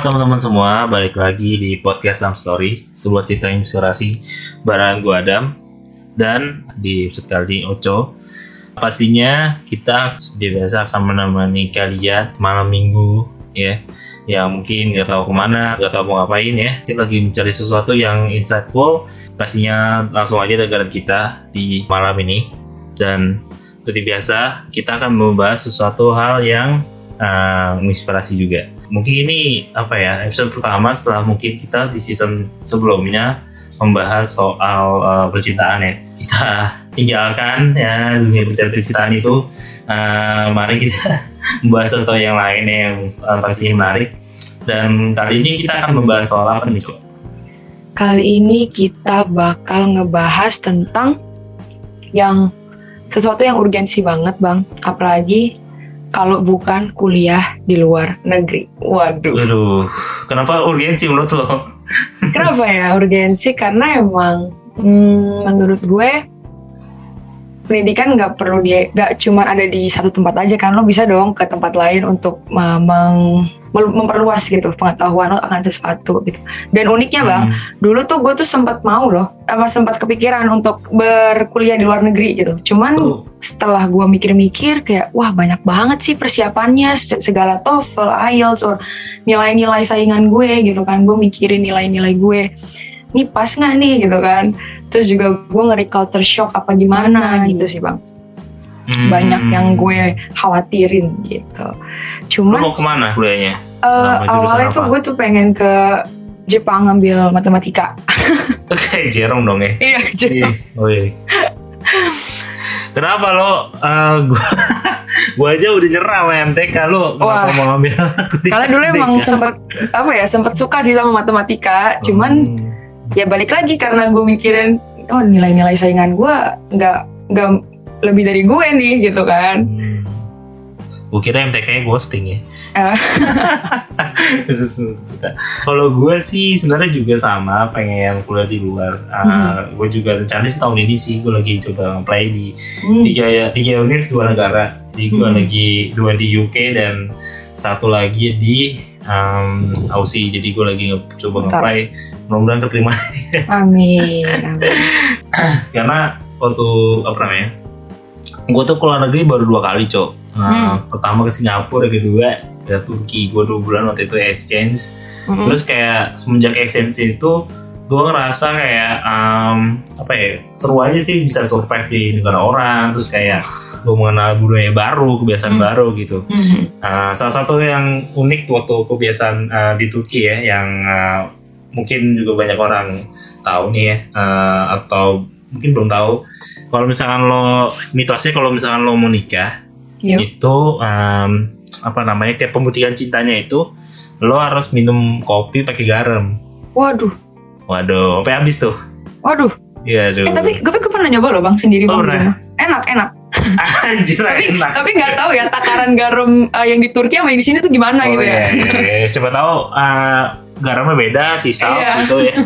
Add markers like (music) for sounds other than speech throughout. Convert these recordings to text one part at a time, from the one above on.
Teman-teman semua, balik lagi di podcast Sam Story, sebuah cerita inspirasi barengan gue Adam dan di episode kali ini Oco. Pastinya kita seperti biasa akan menemani kalian malam minggu ya, yang mungkin nggak tahu ke mana, nggak tahu mau ngapain ya. Kita lagi mencari sesuatu yang insightful. Pastinya langsung aja dengerin kita di malam ini dan seperti biasa kita akan membahas sesuatu hal yang uh, menginspirasi juga. Mungkin ini apa ya episode pertama setelah mungkin kita di season sebelumnya membahas soal uh, percintaan ya. Kita (laughs) tinggalkan ya dunia percintaan itu. Uh, mari kita (laughs) membahas sesuatu yang lain yang uh, pastinya menarik. Dan kali ini kita akan membahas soal apa nih, Cok? Kali ini kita bakal ngebahas tentang yang sesuatu yang urgensi banget, Bang. Apalagi kalau bukan kuliah di luar negeri. Waduh. Aduh, kenapa urgensi menurut lo? Kenapa ya urgensi? Karena emang hmm, menurut gue pendidikan nggak perlu dia nggak cuma ada di satu tempat aja kan lo bisa dong ke tempat lain untuk meng memperluas gitu pengetahuan lo akan sesuatu gitu. Dan uniknya bang hmm. dulu tuh gue tuh sempat mau loh apa sempat kepikiran untuk berkuliah di luar negeri gitu. Cuman oh. setelah gue mikir-mikir kayak wah banyak banget sih persiapannya segala TOEFL, IELTS, or nilai-nilai saingan gue gitu kan. Gue mikirin nilai-nilai gue. Ini pas nggak nih? gitu kan. Terus juga gue ngeri culture shock apa gimana gitu sih bang hmm. banyak yang gue khawatirin gitu cuman Lo mau ke mana kuliahnya uh, awalnya tuh gue tuh pengen ke Jepang ngambil matematika (laughs) Oke, Jerong dong ya iya Jerong oh iya Kenapa lo? Uh, gua, (laughs) gua aja udah nyerah sama MTK lo. Wah. mau ngambil? Karena dulu emang sempet apa ya sempet suka sih sama matematika. Cuman hmm ya balik lagi karena gue mikirin oh nilai-nilai saingan gue nggak nggak lebih dari gue nih gitu kan hmm. gue kira MTK ghosting ya ah. (laughs) kalau gue sih sebenarnya juga sama pengen kuliah di luar uh, hmm. gue juga rencana sih tahun ini sih gue lagi coba play di hmm. tiga tiga unit dua negara jadi gue hmm. lagi dua di UK dan satu lagi di um, Aussie jadi gue lagi coba nge mudah-mudahan terima amin, amin. (laughs) karena waktu apa namanya gue tuh keluar negeri baru dua kali cok uh, hmm. pertama ke Singapura kedua ke Turki gue dua bulan waktu itu exchange hmm. terus kayak semenjak exchange itu gue ngerasa kayak um, apa ya seru aja sih bisa survive di negara orang terus kayak gue mengenal budaya baru kebiasaan hmm. baru gitu hmm. Uh, salah satu yang unik waktu kebiasaan uh, di Turki ya yang uh, mungkin juga banyak orang tahu nih ya uh, atau mungkin belum tahu kalau misalkan lo mitosnya kalau misalkan lo mau nikah yep. itu um, apa namanya kayak pembuktian cintanya itu lo harus minum kopi pakai garam waduh waduh sampai habis tuh waduh Iya, aduh. Eh tapi gue, gue pernah nyoba loh bang sendiri oh, bang. Enak, enak. (laughs) Anjir, tapi enak. tapi nggak tahu ya takaran garam uh, yang di Turki sama yang di sini tuh gimana oh, gitu ya. Iya, iya, iya. Siapa tahu uh, garamnya beda sisa iya. gitu ya. (laughs)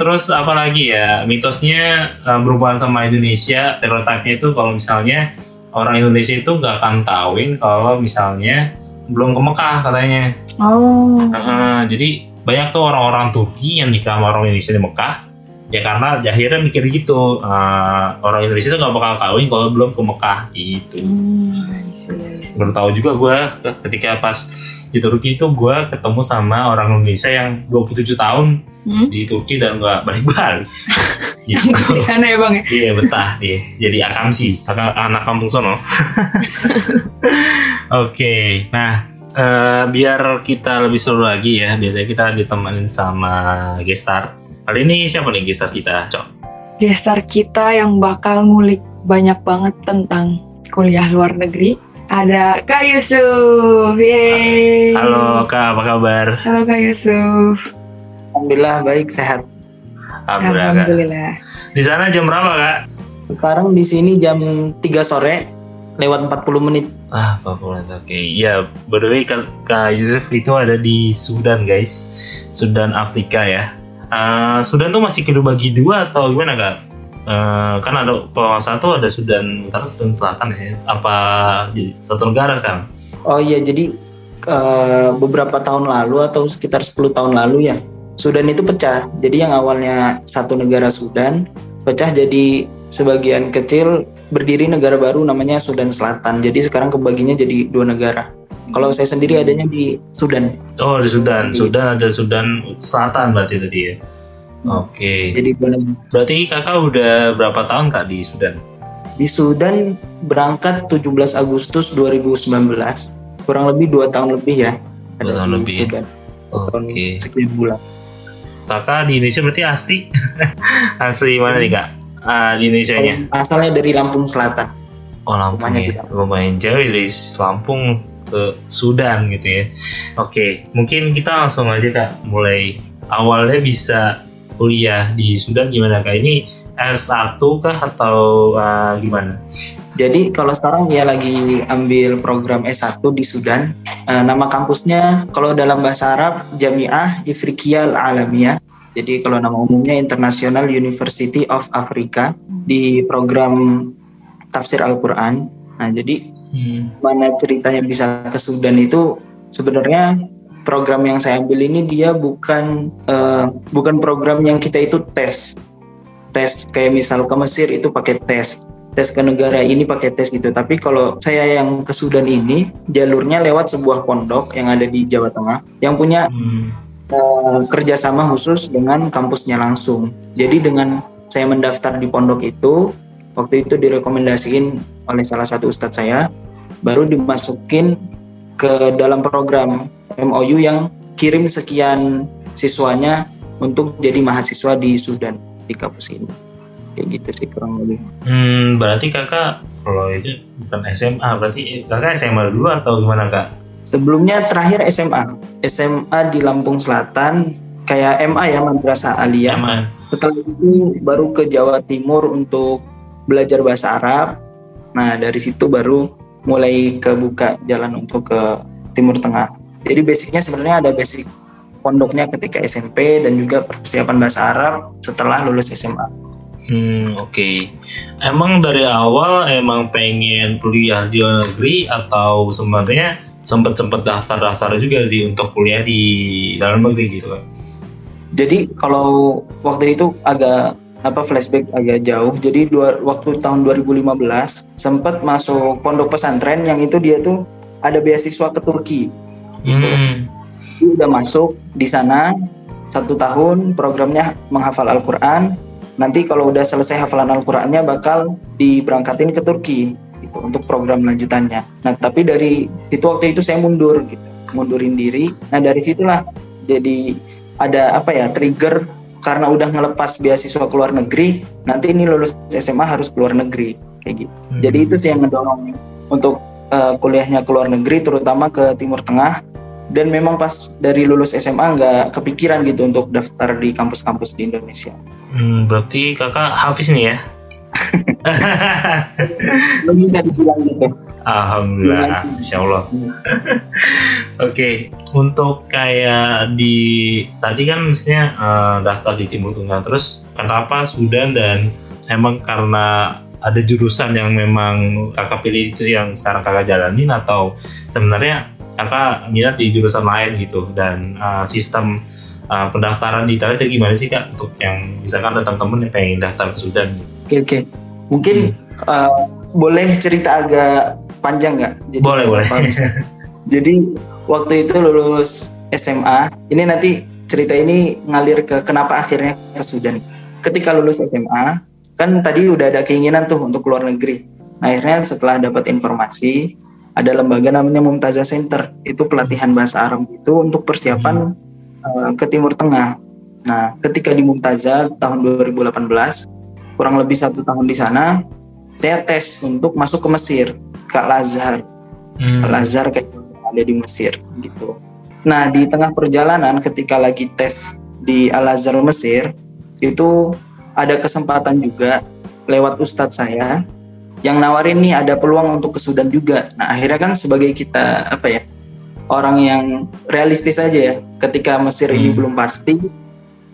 Terus apa lagi ya mitosnya uh, berhubungan sama Indonesia stereotipnya itu kalau misalnya orang Indonesia itu nggak akan kawin kalau misalnya belum ke Mekah katanya. Oh. Uh, jadi banyak tuh orang-orang Turki yang nikah sama orang Indonesia di Mekah. Ya karena akhirnya mikir gitu uh, orang Indonesia itu nggak bakal kawin kalau belum ke Mekah gitu. Hmm, baru tahu juga gue ketika pas di Turki itu gue ketemu sama orang Indonesia yang 27 tahun hmm? di Turki dan gak balik-balik. (laughs) gitu. di sana ya bang ya? Iya betah dia. Jadi akam sih, anak kampung sono. (laughs) Oke, okay. nah uh, biar kita lebih seru lagi ya, biasanya kita ditemenin sama gestar. Kali ini siapa nih gestar kita, Cok? Gestar kita yang bakal ngulik banyak banget tentang kuliah luar negeri ada Kak Yusuf. Yeay. Halo Kak, apa kabar? Halo Kak Yusuf. Alhamdulillah baik sehat. Alhamdulillah. Alhamdulillah. Di sana jam berapa Kak? Sekarang di sini jam 3 sore lewat 40 menit. Ah, 40 menit. Oke. Okay. Ya, by the way Kak, Kak Yusuf itu ada di Sudan, guys. Sudan Afrika ya. Uh, Sudan tuh masih kedua bagi dua atau gimana Kak? Uh, kan ada kalau satu ada Sudan Utara Sudan Selatan ya. Apa jadi satu negara kan? Oh iya jadi eh, beberapa tahun lalu atau sekitar 10 tahun lalu ya Sudan itu pecah. Jadi yang awalnya satu negara Sudan pecah jadi sebagian kecil berdiri negara baru namanya Sudan Selatan. Jadi sekarang kebaginya jadi dua negara. Kalau saya sendiri adanya di Sudan. Oh di Sudan, Sudan ada Sudan Selatan berarti tadi ya. Oke. jadi dua negara. Berarti kakak udah berapa tahun kak di Sudan? di Sudan berangkat 17 Agustus 2019 kurang lebih dua tahun lebih ya Dua tahun di lebih. Sudan tahun Oke. sekian bulan Kakak di Indonesia berarti asli? (laughs) asli mana nih kak? Ah, di Indonesia nya? asalnya dari Lampung Selatan Oh Lampung Rumahnya ya. Lumayan jauh ya, dari Lampung ke Sudan gitu ya. Oke, mungkin kita langsung aja kak. Mulai awalnya bisa kuliah di Sudan gimana kak? Ini S1 kah atau ah, gimana? Jadi kalau sekarang dia lagi ambil program S1 di Sudan. Eh, nama kampusnya kalau dalam bahasa Arab Jamiah Ifriqiyah Alamiyah. Jadi kalau nama umumnya International University of Africa di program tafsir Al-Qur'an. Nah, jadi Hmm. mana ceritanya bisa ke Sudan itu sebenarnya program yang saya ambil ini dia bukan eh, bukan program yang kita itu tes tes kayak misal ke Mesir itu pakai tes tes ke negara ini pakai tes gitu tapi kalau saya yang ke Sudan ini jalurnya lewat sebuah pondok yang ada di Jawa Tengah yang punya Hmm. eh, kerjasama khusus dengan kampusnya langsung. Jadi dengan saya mendaftar di pondok itu, waktu itu direkomendasiin oleh salah satu ustadz saya, baru dimasukin ke dalam program MOU yang kirim sekian siswanya untuk jadi mahasiswa di Sudan di kampus ini. Kayak gitu sih kurang lebih. Hmm, berarti kakak kalau itu bukan SMA, berarti kakak SMA dulu atau gimana kak? Sebelumnya terakhir SMA, SMA di Lampung Selatan, kayak MA ya Madrasah Aliyah. SMA. Setelah itu baru ke Jawa Timur untuk belajar bahasa Arab. Nah dari situ baru mulai kebuka jalan untuk ke Timur Tengah. Jadi basicnya sebenarnya ada basic pondoknya ketika SMP dan juga persiapan bahasa Arab setelah lulus SMA. Hmm, oke. Emang dari awal emang pengen kuliah di luar negeri atau sebenarnya sempat sempat daftar-daftar juga di untuk kuliah di dalam negeri gitu kan? Jadi kalau waktu itu agak apa flashback agak jauh. Jadi dua, waktu tahun 2015 sempat masuk pondok pesantren yang itu dia tuh ada beasiswa ke Turki. Hmm, Dia udah masuk di sana satu tahun programnya menghafal Al-Quran. Nanti kalau udah selesai hafalan Al-Qurannya bakal diberangkatin ke Turki gitu, untuk program lanjutannya. Nah tapi dari itu waktu itu saya mundur gitu, mundurin diri. Nah dari situlah jadi ada apa ya trigger karena udah ngelepas beasiswa ke luar negeri. Nanti ini lulus SMA harus ke luar negeri kayak gitu. Hmm. Jadi itu sih yang ngedorong untuk eh, kuliahnya ke luar negeri, terutama ke Timur Tengah. Dan memang pas dari lulus SMA nggak kepikiran gitu untuk daftar di kampus-kampus di Indonesia. hmm, berarti kakak Hafiz nih ya? Bisa dibilang gitu. Alhamdulillah, Insya Allah. (laughs) Oke, untuk kayak di tadi kan maksudnya eh, daftar di Timur Tengah, terus kenapa Sudan dan emang karena ada jurusan yang memang kakak pilih itu yang sekarang kakak jalanin atau sebenarnya kakak minat di jurusan lain gitu dan eh, sistem eh, pendaftaran di Italia itu gimana sih kak untuk yang misalkan ada teman-teman yang pengen daftar ke Sudan? Oke oke. Mungkin eh, boleh cerita agak panjang nggak? Jadi Boleh, boleh. Jadi waktu itu lulus SMA, ini nanti cerita ini ngalir ke kenapa akhirnya ke Sudan. Ketika lulus SMA, kan tadi udah ada keinginan tuh untuk keluar negeri. Akhirnya setelah dapat informasi, ada lembaga namanya Mumtazah Center. Itu pelatihan bahasa Arab itu untuk persiapan eh, ke Timur Tengah. Nah, ketika di Mumtazah tahun 2018, kurang lebih satu tahun di sana, saya tes untuk masuk ke Mesir, ke Al-Azhar. Hmm. Al-Azhar kayak yang ada di Mesir gitu. Nah di tengah perjalanan ketika lagi tes di Al-Azhar Mesir itu ada kesempatan juga lewat ustadz saya yang nawarin nih ada peluang untuk ke Sudan juga. Nah akhirnya kan sebagai kita apa ya orang yang realistis aja ya ketika Mesir ini Hmm. belum pasti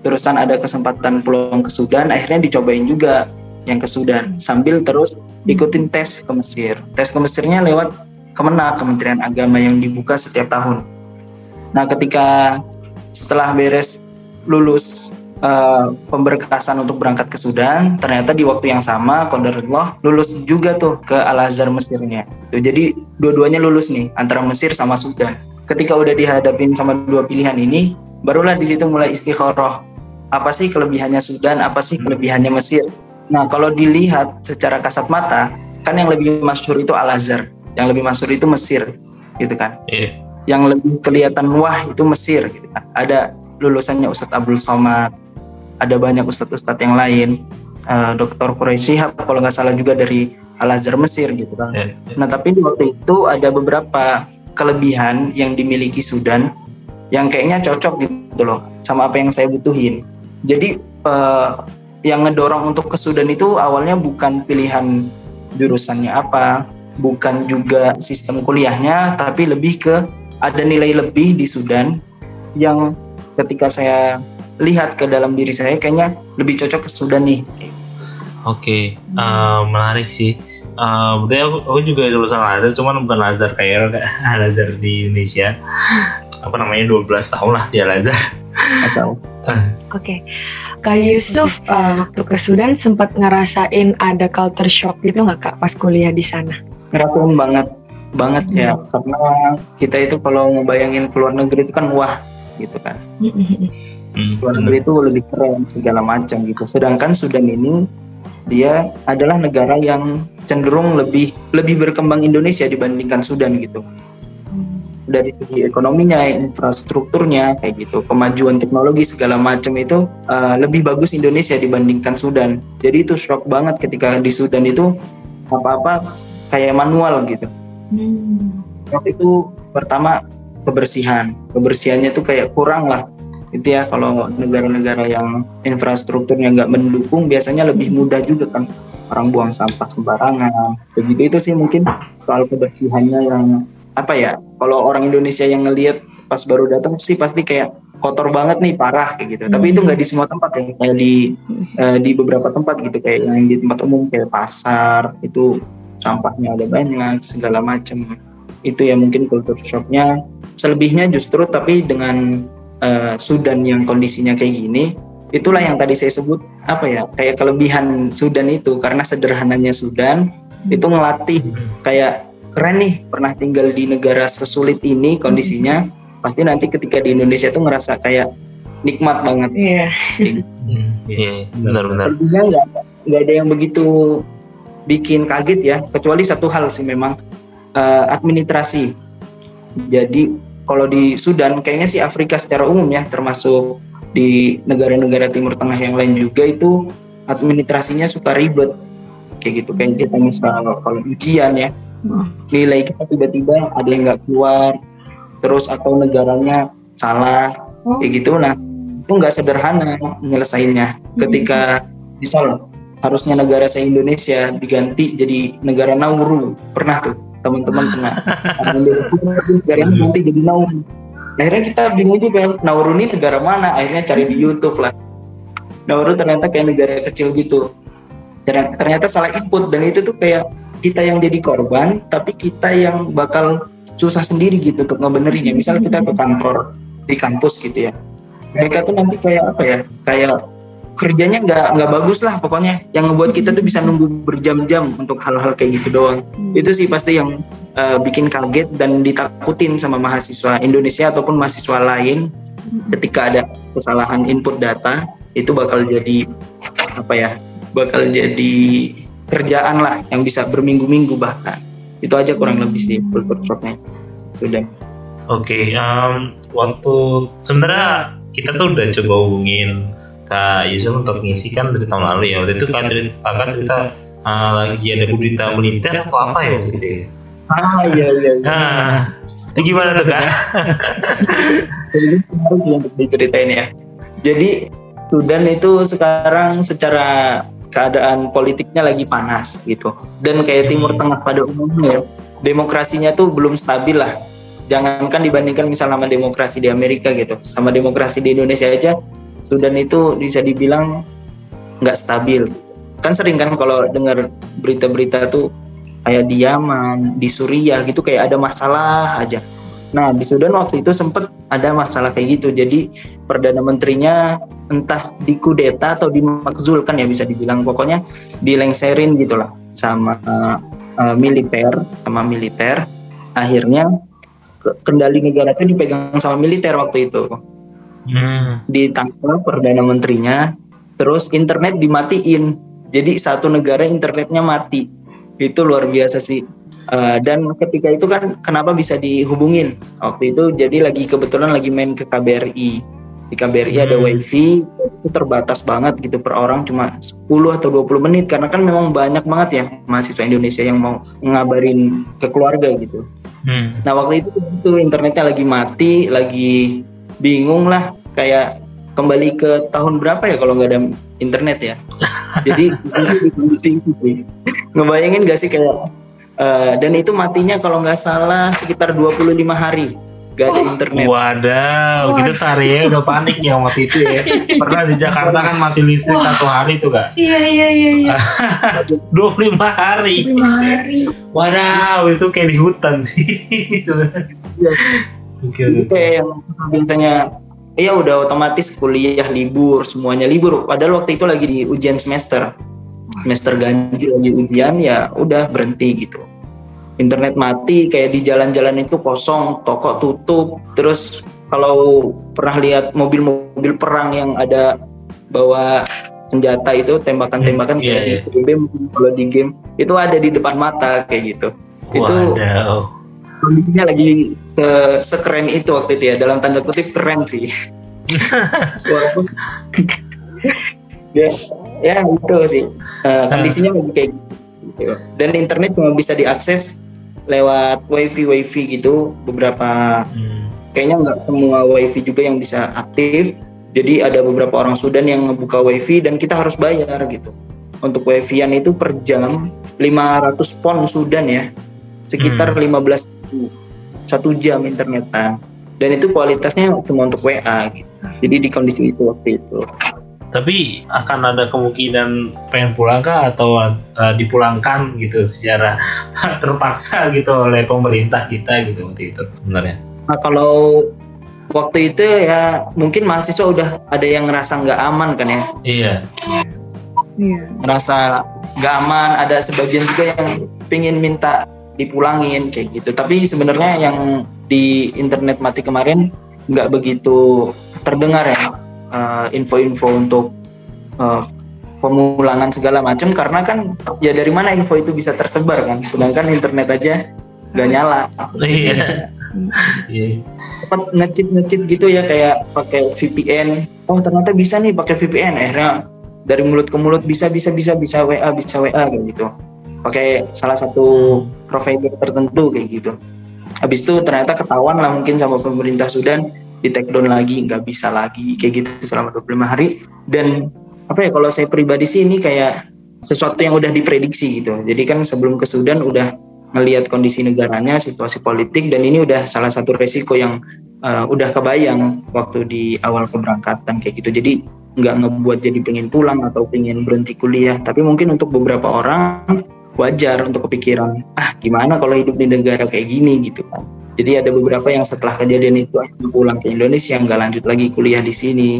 terusan ada kesempatan peluang ke Sudan akhirnya dicobain juga yang ke Sudan sambil terus ikutin tes ke Mesir. Tes ke Mesirnya lewat Kemenak Kementerian Agama yang dibuka setiap tahun. Nah ketika setelah beres lulus uh, pemberkasan untuk berangkat ke Sudan, ternyata di waktu yang sama Qadarullah lulus juga tuh ke Al Azhar Mesirnya. Tuh, jadi dua-duanya lulus nih antara Mesir sama Sudan. Ketika udah dihadapin sama dua pilihan ini, barulah di situ mulai istikharah. Apa sih kelebihannya Sudan? Apa sih kelebihannya Mesir? Nah kalau dilihat secara kasat mata, kan yang lebih masyhur itu Al Azhar yang lebih masyhur itu Mesir gitu kan yeah. yang lebih kelihatan wah itu Mesir gitu kan ada lulusannya Ustadz Abdul Somad ada banyak ustadz-ustadz yang lain uh, eh, Dr. Quraisy kalau nggak salah juga dari Al Azhar Mesir gitu kan yeah, yeah. nah tapi di waktu itu ada beberapa kelebihan yang dimiliki Sudan yang kayaknya cocok gitu loh sama apa yang saya butuhin jadi uh, yang ngedorong untuk ke Sudan itu awalnya bukan pilihan jurusannya apa bukan juga sistem kuliahnya tapi lebih ke ada nilai lebih di Sudan yang ketika saya lihat ke dalam diri saya kayaknya lebih cocok ke Sudan nih. Oke, okay. uh, eh, menarik sih. Uh, aku, aku juga lulusan Lazar, cuman bukan Lazar kayak (laughs) Lazar di Indonesia. Apa namanya 12 tahun lah dia Lazar. Oke, okay. Kak Yusuf uh, waktu ke Sudan sempat ngerasain ada culture shock gitu nggak kak pas kuliah di sana? ngerasain banget banget ya hmm. karena kita itu kalau ngebayangin keluar negeri itu kan wah gitu kan hmm. luar negeri itu lebih keren segala macam gitu sedangkan Sudan ini dia adalah negara yang cenderung lebih lebih berkembang Indonesia dibandingkan Sudan gitu dari segi ekonominya, infrastrukturnya kayak gitu, kemajuan teknologi segala macam itu uh, lebih bagus Indonesia dibandingkan Sudan. Jadi itu shock banget ketika di Sudan itu apa-apa kayak manual gitu. Hmm. Waktu itu pertama kebersihan, kebersihannya tuh kayak kurang lah. Itu ya kalau negara-negara yang infrastrukturnya nggak mendukung biasanya lebih mudah juga kan orang buang sampah sembarangan. Begitu itu sih mungkin soal kebersihannya yang apa ya? Kalau orang Indonesia yang ngelihat pas baru datang sih pasti kayak kotor banget nih parah kayak gitu. Hmm. Tapi itu nggak di semua tempat ya, kayak di uh, di beberapa tempat gitu kayak yang di tempat umum kayak pasar itu sampahnya ada banyak segala macam itu ya mungkin kultur shocknya selebihnya justru tapi dengan uh, Sudan yang kondisinya kayak gini itulah yang tadi saya sebut apa ya kayak kelebihan Sudan itu karena sederhananya Sudan itu melatih kayak keren nih pernah tinggal di negara sesulit ini kondisinya pasti nanti ketika di Indonesia tuh ngerasa kayak nikmat banget. Iya. Yeah. Iya, benar-benar. Nggak ada yang begitu bikin kaget ya kecuali satu hal sih memang uh, administrasi jadi kalau di Sudan kayaknya sih Afrika secara umum ya termasuk di negara-negara Timur Tengah yang lain juga itu administrasinya suka ribet kayak gitu kayak kita misal kalau ujian ya nilai kita tiba-tiba ada yang nggak keluar terus atau negaranya salah kayak gitu. Nah itu nggak sederhana menyelesainya ketika misal harusnya negara saya Indonesia diganti jadi negara Nauru. Pernah tuh teman-teman (laughs) pernah. Negara yang ganti jadi Nauru. Akhirnya kita bingung juga Nauru ini negara mana? Akhirnya cari di YouTube lah. Nauru ternyata kayak negara kecil gitu. Ternyata salah input dan itu tuh kayak kita yang jadi korban tapi kita yang bakal susah sendiri gitu untuk ngebenerinnya misal kita ke kantor di kampus gitu ya. Mereka tuh nanti kayak apa ya kayak kerjanya nggak nggak bagus lah pokoknya. Yang ngebuat kita tuh bisa nunggu berjam-jam untuk hal-hal kayak gitu doang. Itu sih pasti yang uh, bikin kaget dan ditakutin sama mahasiswa Indonesia ataupun mahasiswa lain ketika ada kesalahan input data itu bakal jadi apa ya bakal jadi kerjaan lah yang bisa berminggu-minggu bahkan itu aja kurang lebih sih kultur sudah oke okay, um, waktu sebenarnya kita tuh udah coba hubungin Kak Yusuf untuk ngisi kan dari tahun lalu ya waktu itu kan cerita kan cerita uh, lagi ada berita militer atau apa ya waktu itu ya? ah iya iya, iya. (laughs) Nah, gimana tuh kak? untuk diceritain ya jadi Sudan itu sekarang secara keadaan politiknya lagi panas gitu dan kayak Timur. Tengah pada umumnya demokrasinya tuh belum stabil lah jangankan dibandingkan misalnya sama demokrasi di Amerika gitu sama demokrasi di Indonesia aja Sudan itu bisa dibilang nggak stabil. Kan sering kan kalau dengar berita-berita tuh kayak di Yaman, di Suriah gitu kayak ada masalah aja. Nah di Sudan waktu itu sempet ada masalah kayak gitu. Jadi perdana menterinya entah dikudeta atau dimakzulkan ya bisa dibilang. Pokoknya dilengserin gitulah sama uh, militer, sama militer. Akhirnya kendali negara itu dipegang sama militer waktu itu. Hmm. Ditangkap perdana menterinya, terus internet dimatiin. Jadi satu negara internetnya mati. Itu luar biasa sih Uh, dan ketika itu kan kenapa bisa dihubungin? Waktu itu jadi lagi kebetulan lagi main ke KBRI di KBRI hmm. ada wifi itu terbatas banget gitu per orang cuma 10 atau 20 menit. Karena kan memang banyak banget ya mahasiswa Indonesia yang mau ngabarin ke keluarga gitu. Hmm. nah waktu itu itu internetnya lagi mati lagi bingung lah. Kayak kembali ke tahun berapa ya kalau nggak ada internet ya? (laughs) Jadi (laughs) ngebayangin gak sih kayak Uh, dan itu matinya kalau nggak salah sekitar 25 hari gak ada internet. Wadaw, kita sehari ya udah panik ya waktu itu ya. (laughs) Pernah di Jakarta kan mati listrik Wah. satu hari tuh kak. Iya iya iya. iya. (laughs) 25 hari. 25 hari. Wadaw, itu kayak di hutan sih. Iya. Oke, oke. Kayak yang biasanya Iya udah otomatis kuliah libur semuanya libur padahal waktu itu lagi di ujian semester semester ganjil lagi ujian ya udah berhenti gitu internet mati kayak di jalan-jalan itu kosong toko tutup. Terus kalau pernah lihat mobil-mobil perang yang ada bawa senjata itu tembakan-tembakan hmm, yeah, kayak yeah. di game kalau di game itu ada di depan mata kayak gitu. Wadaw. itu kondisinya lagi ke sekeren itu waktu itu ya dalam tanda kutip keren sih. (laughs) Walaupun ya ya itu sih. Uh, kondisinya lagi kayak gitu. Dan internet cuma bisa diakses lewat wifi wifi gitu beberapa hmm. kayaknya nggak semua wifi juga yang bisa aktif. Jadi ada beberapa orang Sudan yang ngebuka wifi dan kita harus bayar gitu. Untuk wifi-an itu per jam 500 pon Sudan ya. Sekitar hmm. 15 satu jam internetan. Dan itu kualitasnya cuma untuk WA gitu. Jadi di kondisi itu waktu itu tapi akan ada kemungkinan pengen pulang kah atau uh, dipulangkan gitu secara (laughs) terpaksa gitu oleh pemerintah kita gitu waktu itu sebenarnya. Nah kalau waktu itu ya mungkin mahasiswa udah ada yang ngerasa nggak aman kan ya? Iya. Iya. Ngerasa nggak aman, ada sebagian juga yang pingin minta dipulangin kayak gitu. Tapi sebenarnya yang di internet mati kemarin nggak begitu terdengar ya Eh, info-info uh, untuk uh, pemulangan segala macam karena kan ya dari mana info itu bisa tersebar kan? Sedangkan internet aja gak nyala. Iya. Ngecip ngecip gitu ya kayak pakai VPN oh ternyata bisa nih pakai VPN akhirnya dari mulut ke mulut bisa bisa bisa bisa WA bisa WA kayak gitu. Pakai salah satu provider tertentu kayak gitu habis itu ternyata ketahuan lah mungkin sama pemerintah Sudan di take down lagi nggak bisa lagi kayak gitu selama 25 hari. Dan apa ya kalau saya pribadi sih ini kayak sesuatu yang udah diprediksi gitu. Jadi kan sebelum ke Sudan udah ngelihat kondisi negaranya situasi politik dan ini udah salah satu resiko yang uh, udah kebayang waktu di awal keberangkatan kayak gitu. Jadi nggak ngebuat jadi pengen pulang atau pengen berhenti kuliah. Tapi mungkin untuk beberapa orang wajar untuk kepikiran ah gimana kalau hidup di negara kayak gini? Gitu kan. Jadi ada beberapa yang setelah kejadian itu pulang ke Indonesia nggak lanjut lagi kuliah di sini.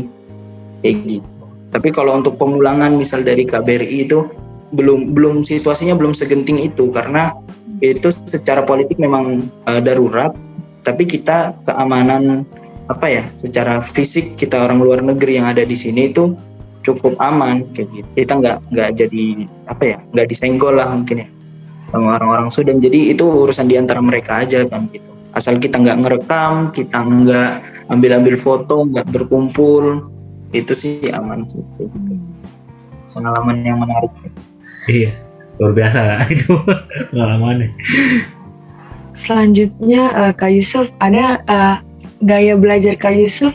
Kayak gitu. Tapi kalau untuk pemulangan misal dari KBRI itu belum belum situasinya belum segenting itu. Karena itu secara politik memang uh, darurat tapi kita keamanan apa ya secara fisik kita orang luar negeri yang ada di sini itu cukup aman kayak gitu. Kita nggak nggak jadi apa ya nggak disenggol lah mungkin ya sama orang-orang Sudan. Jadi itu urusan di antara mereka aja kan gitu. Asal kita nggak ngerekam kita nggak ambil-ambil foto nggak berkumpul itu sih aman gitu. pengalaman yang menarik. Iya luar biasa (laughs) itu pengalamannya. Selanjutnya uh, Kak Yusuf ada uh, gaya belajar Kak Yusuf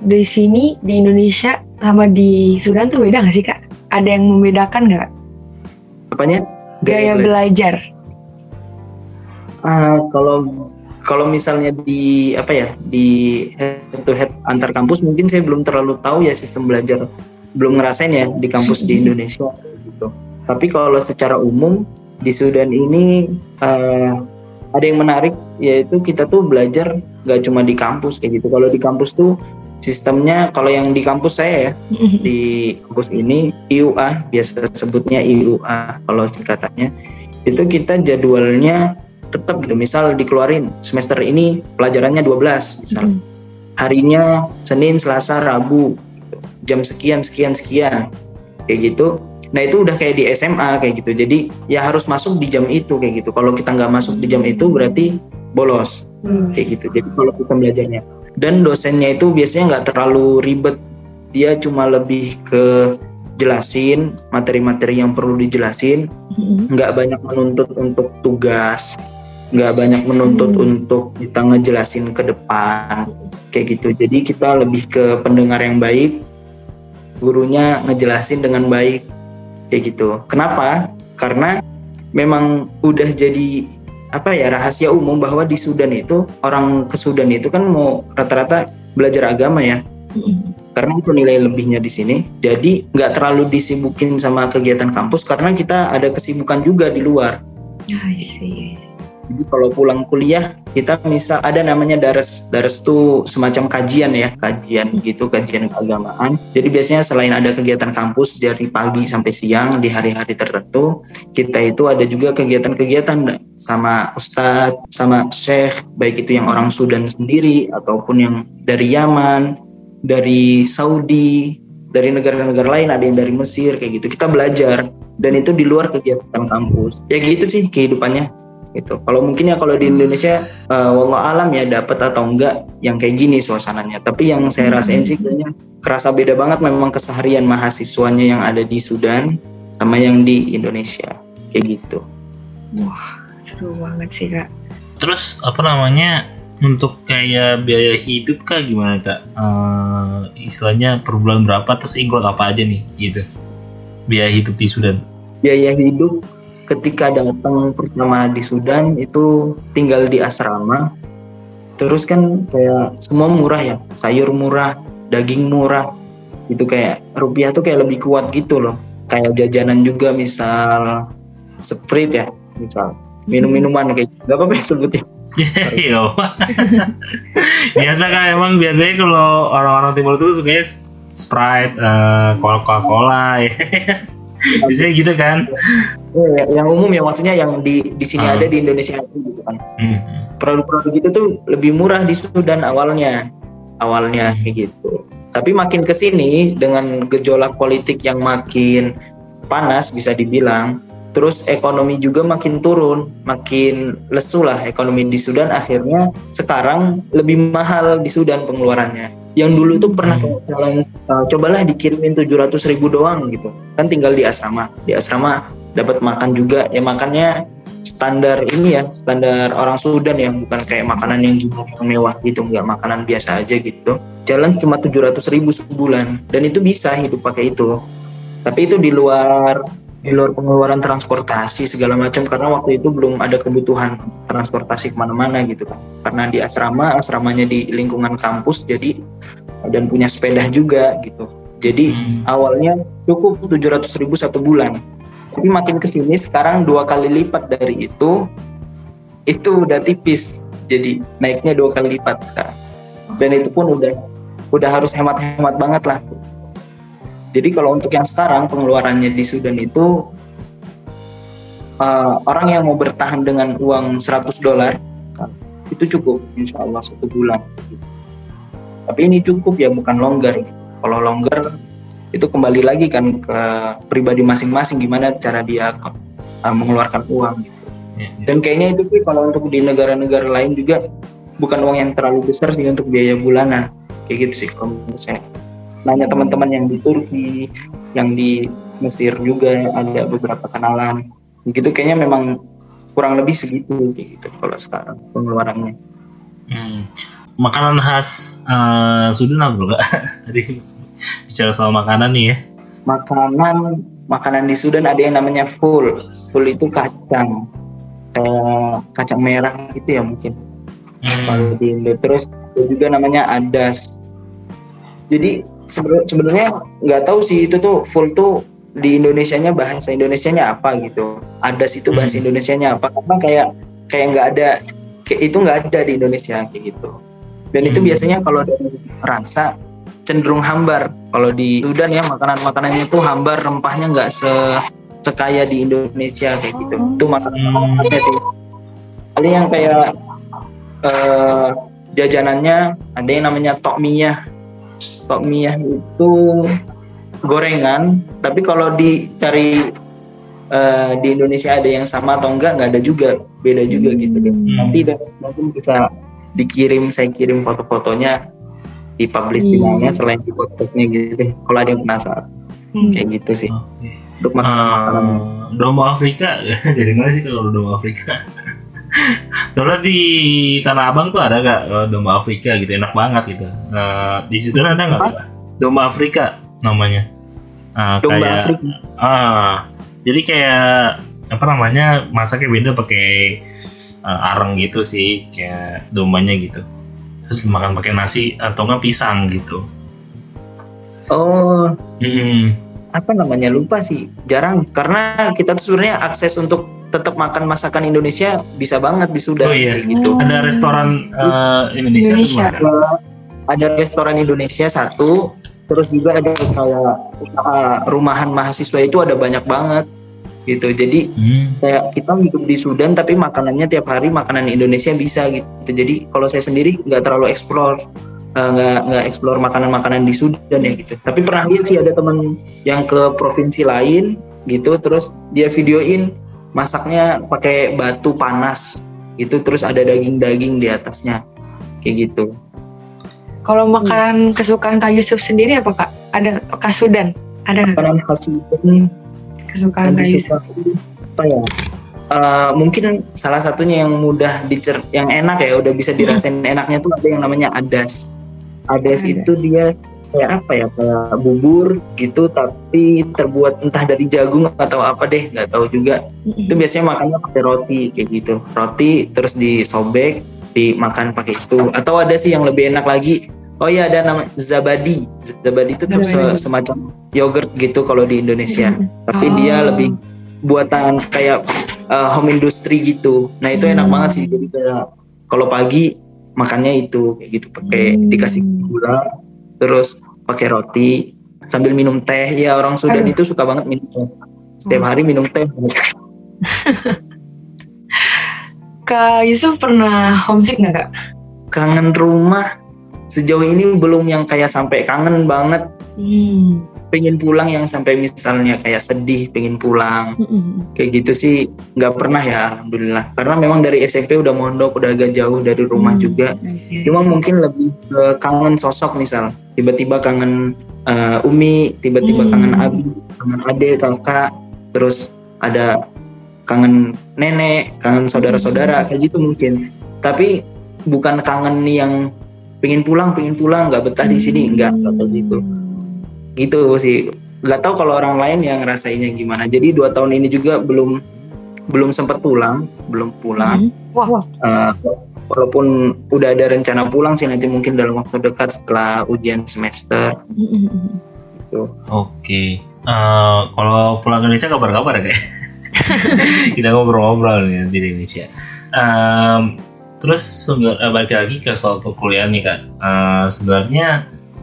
di sini di Indonesia sama di Sudan tuh beda gak sih kak? Ada yang membedakan nggak? Apanya? Gaya, Gaya belajar. Uh, kalau kalau misalnya di apa ya di head to head antar kampus mungkin saya belum terlalu tahu ya sistem belajar belum ngerasain ya di kampus di (laughs) Indonesia gitu. Tapi kalau secara umum di Sudan ini eh, ada yang menarik yaitu kita tuh belajar nggak cuma di kampus kayak gitu. Kalau di kampus tuh sistemnya kalau yang di kampus saya ya di kampus ini IUA biasa sebutnya IUA kalau singkatannya itu kita jadwalnya tetap gitu misal dikeluarin semester ini pelajarannya 12 misal Mm. harinya Senin Selasa Rabu gitu. jam sekian sekian sekian kayak gitu nah itu udah kayak di SMA kayak gitu jadi ya harus masuk di jam itu kayak gitu kalau kita nggak masuk di jam itu berarti bolos Hmm. kayak gitu jadi kalau kita belajarnya dan dosennya itu biasanya nggak terlalu ribet. Dia cuma lebih ke jelasin materi-materi yang perlu dijelasin. Mm. nggak banyak menuntut untuk tugas. Nggak banyak menuntut Hmm. untuk kita ngejelasin ke depan. Kayak gitu. Jadi kita lebih ke pendengar yang baik. Gurunya ngejelasin dengan baik. Kayak gitu. Kenapa? Karena memang udah jadi apa ya rahasia umum bahwa di Sudan itu orang ke Sudan itu kan mau rata-rata belajar agama ya Mm. karena itu nilai lebihnya di sini. Jadi nggak terlalu disibukin sama kegiatan kampus karena kita ada kesibukan juga di luar. I see. Jadi kalau pulang kuliah kita misal ada namanya dares. Dares tuh semacam kajian ya, kajian gitu, kajian keagamaan. Jadi biasanya selain ada kegiatan kampus dari pagi sampai siang di hari-hari tertentu, kita itu ada juga kegiatan-kegiatan sama ustadz, sama syekh, baik itu yang orang Sudan sendiri ataupun yang dari Yaman, dari Saudi, dari negara-negara lain, ada yang dari Mesir kayak gitu. Kita belajar dan itu di luar kegiatan kampus. Ya gitu sih kehidupannya gitu. Kalau mungkin ya kalau di Indonesia uh, wallah alam ya dapat atau enggak yang kayak gini suasananya. Tapi yang saya rasain sih kayaknya kerasa beda banget memang keseharian mahasiswanya yang ada di Sudan sama yang di Indonesia kayak gitu. Seru banget sih kak. Terus apa namanya untuk kayak biaya hidup kak gimana kak? Eh, istilahnya per bulan berapa terus include apa aja nih gitu? Biaya hidup di Sudan. Biaya hidup ketika datang pertama di Sudan itu tinggal di asrama. Terus kan kayak semua murah ya, sayur murah, daging murah. Itu kayak rupiah tuh kayak lebih kuat gitu loh. Kayak jajanan juga misal Sprite ya, misal minum-minuman kayak nggak apa-apa ya sebutnya. (laughs) Iya. (laughs) Biasa kan emang biasanya kalau orang-orang timur itu sp- Sprite, eh, Coca-Cola ya. (laughs) Biasanya gitu kan. Eh, yang umum ya maksudnya yang di di sini Ah. ada di Indonesia itu gitu kan. Hmm. produk-produk itu tuh lebih murah di Sudan awalnya awalnya kayak gitu tapi makin ke sini dengan gejolak politik yang makin panas bisa dibilang terus ekonomi juga makin turun makin lesu lah ekonomi di Sudan akhirnya sekarang lebih mahal di Sudan pengeluarannya yang dulu tuh pernah Hmm. kalian uh, cobalah dikirimin 700 ribu doang gitu kan tinggal di asrama di asrama dapat makan juga. Ya makannya standar ini ya standar orang Sudan ya bukan kayak makanan yang mewah gitu nggak makanan biasa aja gitu. Jalan cuma 700 ribu sebulan dan itu bisa hidup pakai itu. Tapi itu di luar di luar pengeluaran transportasi segala macam karena waktu itu belum ada kebutuhan transportasi ke mana-mana gitu kan. Karena di asrama asramanya di lingkungan kampus jadi dan punya sepeda juga gitu. Jadi Hmm. awalnya cukup 700 ribu satu bulan tapi makin ke sini sekarang dua kali lipat dari itu itu udah tipis. Jadi naiknya dua kali lipat sekarang. Dan itu pun udah udah harus hemat-hemat banget lah. Jadi kalau untuk yang sekarang pengeluarannya di Sudan itu uh, orang yang mau bertahan dengan uang 100 dolar itu cukup insya Allah satu bulan. Tapi ini cukup ya bukan longgar. Kalau longgar itu kembali lagi kan ke pribadi masing-masing gimana cara dia uh, mengeluarkan uang gitu. Ya, ya. Dan kayaknya itu sih kalau untuk di negara-negara lain juga bukan uang yang terlalu besar sih untuk biaya bulanan kayak gitu sih kalau menurut saya. Nanya teman-teman yang di Turki, yang di Mesir juga ada beberapa kenalan. Gitu kayaknya memang kurang lebih segitu gitu kalau sekarang pengeluarannya. Hmm. Makanan khas eh, Sudan apa kak? (laughs) Tadi bicara soal makanan nih ya. makanan makanan di Sudan ada yang namanya full full itu kacang kayak kacang merah gitu ya mungkin Hmm. kalau di Indo terus ada juga namanya adas jadi sebe- sebenarnya nggak tahu sih itu tuh full tuh di Indonesianya bahasa Indonesianya apa gitu ada situ bahasa Hmm. Indonesianya apa karena kayak kayak nggak ada kayak itu nggak ada di Indonesia kayak gitu dan itu Hmm. biasanya kalau dari rasa cenderung hambar. Kalau di Sudan ya makanan makanannya tuh hambar rempahnya nggak se sekaya di Indonesia kayak gitu. Itu makanan makanannya sih. Paling yang kayak eh, jajanannya ada yang namanya tokmiyah tokmiyah itu gorengan tapi kalau dicari eh, di Indonesia ada yang sama atau enggak nggak ada juga. Beda juga gitu. Deh Hmm. nanti deh, mungkin bisa dikirim saya kirim foto-fotonya di publish di Iya. mana selain di podcastnya gitu deh kalau ada yang penasaran Hmm. kayak gitu sih untuk makanan Eh, domba Afrika (laughs) dari mana sih kalau domba Afrika? (laughs) Soalnya di Tanah Abang tuh ada gak eh, domba Afrika gitu enak banget gitu. Eh, di situ ada nggak domba Afrika namanya? Eh, domba kayak Afrika ah jadi kayak apa namanya masaknya beda pakai eh, areng gitu sih kayak dombanya gitu. Terus makan pakai nasi atau nggak pisang gitu. oh Hmm. apa namanya lupa sih jarang karena kita tuh sebenarnya akses untuk tetap makan masakan Indonesia bisa banget di Sudan Oh iya. kayak gitu Ada restoran eh, Indonesia, Indonesia. tuh ada. ada restoran Indonesia satu terus juga ada kayak usaha rumahan mahasiswa itu ada banyak banget gitu. Jadi Hmm. kayak kita hidup di Sudan tapi makanannya tiap hari makanan Indonesia bisa gitu. Jadi kalau saya sendiri nggak terlalu explore eh, nggak nggak explore makanan-makanan di Sudan ya gitu. Tapi pernah lihat sih ada teman yang ke provinsi lain gitu. Terus dia videoin masaknya pakai batu panas gitu. Terus ada daging-daging di atasnya kayak gitu. Kalau makanan kesukaan Kak Yusuf sendiri apa Kak? Ada Kak Sudan? Ada makanan khas Sudan kesukaan Yusuf? apa ya? Eh, mungkin salah satunya yang mudah dicer yang enak ya udah bisa dirasain enaknya tuh ada yang namanya adas. Adas Adas. itu dia kayak apa ya? Kayak bubur gitu tapi terbuat entah dari jagung atau apa deh nggak tahu juga. Itu biasanya makannya pakai roti kayak gitu. Roti terus disobek dimakan pakai itu. Atau ada sih yang lebih enak lagi oh iya ada nama zabadi. Zabadi itu tuh se- semacam yogurt gitu kalau di Indonesia. Tapi Oh. dia lebih buatan kayak uh, home industry gitu. Nah itu enak Hmm. banget sih. Jadi kayak kalau pagi makannya itu kayak gitu. Pakai Hmm. dikasih gula terus pakai roti sambil minum teh. Ya orang Sudan Aduh. itu suka banget minum teh. Setiap hari minum teh. (laughs) Kak Yusuf pernah homesick nggak Kak? kangen rumah sejauh ini belum yang kayak sampai kangen banget. Hmm. pengen pulang yang sampai misalnya kayak sedih pengen pulang. Mm-mm. kayak gitu sih nggak pernah ya alhamdulillah. Karena memang dari SMP udah mondok udah agak jauh dari rumah Hmm. juga. Cuma mungkin lebih ke kangen sosok misal. Tiba-tiba kangen uh, Umi tiba-tiba Hmm. kangen Abi kangen Ade kakak terus ada kangen nenek kangen saudara-saudara kayak gitu mungkin. Tapi bukan kangen yang pengen pulang pengen pulang nggak betah di sini nggak gitu gitu sih nggak tahu kalau orang lain yang ngerasainnya gimana jadi dua tahun ini juga belum belum sempat pulang belum pulang Hmm. Wah, wah. Eh, walaupun udah ada rencana pulang sih nanti mungkin dalam waktu dekat setelah ujian semester Mm-mm. gitu. Oke. Eh, kalau pulang ke Indonesia kabar-kabar ya kayak. (laughs) Kita ngobrol-ngobrol nih di Indonesia. Em, terus sebe- eh, balik lagi ke soal perkuliahan nih kak. Eh, sebenarnya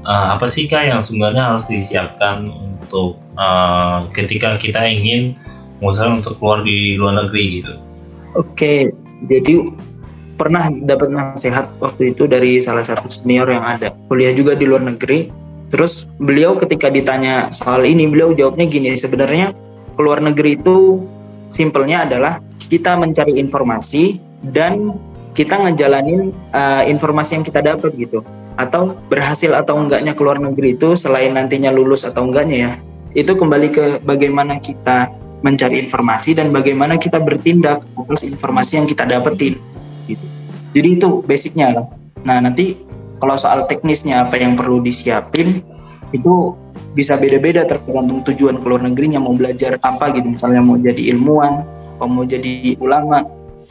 eh, apa sih kak yang sebenarnya harus disiapkan untuk eh, ketika kita ingin misalnya untuk keluar di luar negeri gitu. Oke, jadi pernah dapat nasihat waktu itu dari salah satu senior yang ada kuliah juga di luar negeri. Terus beliau ketika ditanya soal ini, beliau jawabnya gini, sebenarnya ke luar negeri itu simpelnya adalah kita mencari informasi dan kita ngejalanin uh, informasi yang kita dapat gitu. Atau berhasil atau enggaknya ke luar negeri itu selain nantinya lulus atau enggaknya ya, itu kembali ke bagaimana kita mencari informasi dan bagaimana kita bertindak atas informasi yang kita dapetin gitu. Jadi itu basicnya. Nah nanti kalau soal teknisnya apa yang perlu disiapin itu bisa beda-beda tergantung tujuan ke luar negerinya mau belajar apa gitu misalnya mau jadi ilmuwan, mau jadi ulama,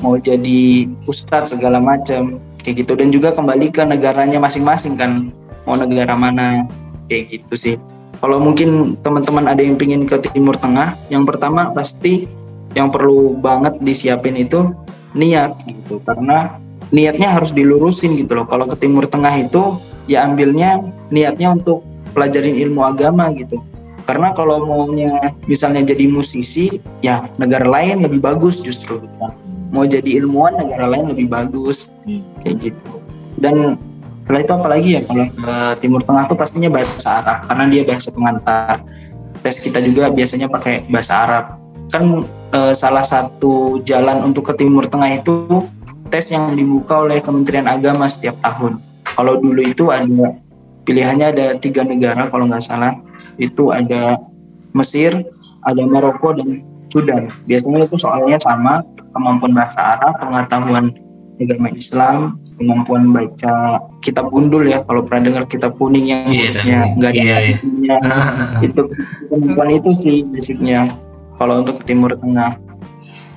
mau jadi ustadz segala macam kayak gitu dan juga kembali ke negaranya masing-masing kan mau negara mana kayak gitu sih. Kalau mungkin teman-teman ada yang pingin ke Timur Tengah, yang pertama pasti yang perlu banget disiapin itu niat gitu. Karena niatnya harus dilurusin gitu loh. Kalau ke Timur Tengah itu ya ambilnya niatnya untuk pelajarin ilmu agama gitu. Karena kalau maunya misalnya jadi musisi, ya negara lain lebih bagus justru gitu kan. Mau jadi ilmuwan negara lain lebih bagus kayak gitu. Dan setelah itu apalagi ya kalau ke Timur Tengah tuh pastinya bahasa Arab karena dia bahasa pengantar. Tes kita juga biasanya pakai bahasa Arab. Kan eh, salah satu jalan untuk ke Timur Tengah itu tes yang dibuka oleh Kementerian Agama setiap tahun. Kalau dulu itu ada pilihannya ada tiga negara kalau nggak salah itu ada Mesir, ada Maroko dan Sudan. Biasanya itu soalnya sama kemampuan bahasa Arab, pengetahuan agama Islam, kemampuan baca kitab gundul ya kalau pernah dengar kitab kuning yang Iya, hurufnya nggak ada iya, iya. artinya. (laughs) itu kemampuan itu sih basicnya kalau untuk Timur Tengah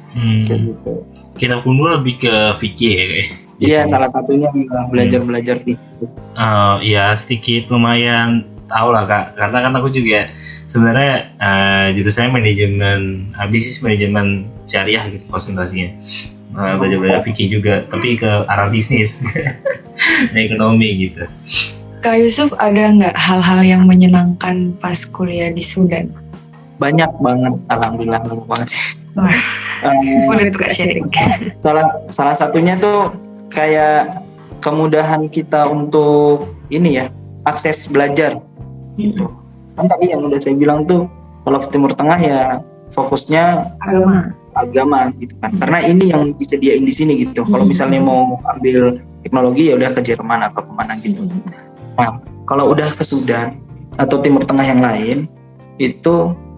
Hmm. kayak gitu. Kita pun lebih ke fikih ya kayak. Iya salah satunya juga belajar belajar fikih. Eh, ya sedikit lumayan tahu lah kak karena kan aku juga sebenarnya eh, jurusannya manajemen bisnis manajemen syariah gitu konsentrasinya Eh, belajar belajar fikih juga tapi ke arah bisnis (laughs) ekonomi gitu Kak Yusuf ada nggak hal-hal yang menyenangkan pas kuliah di Sudan? Banyak banget, alhamdulillah banyak banget. Wah, Eh, boleh tuh Kak sharing. salah salah satunya tuh kayak kemudahan kita untuk ini ya akses belajar gitu. Kan tadi yang udah saya bilang tuh kalau Timur Tengah ya fokusnya Agama. agama gitu kan. Karena ini yang disediain di sini gitu. Kalau Hmm. misalnya mau ambil teknologi ya udah ke Jerman atau ke mana gitu. Nah, kalau udah ke Sudan atau Timur Tengah yang lain, itu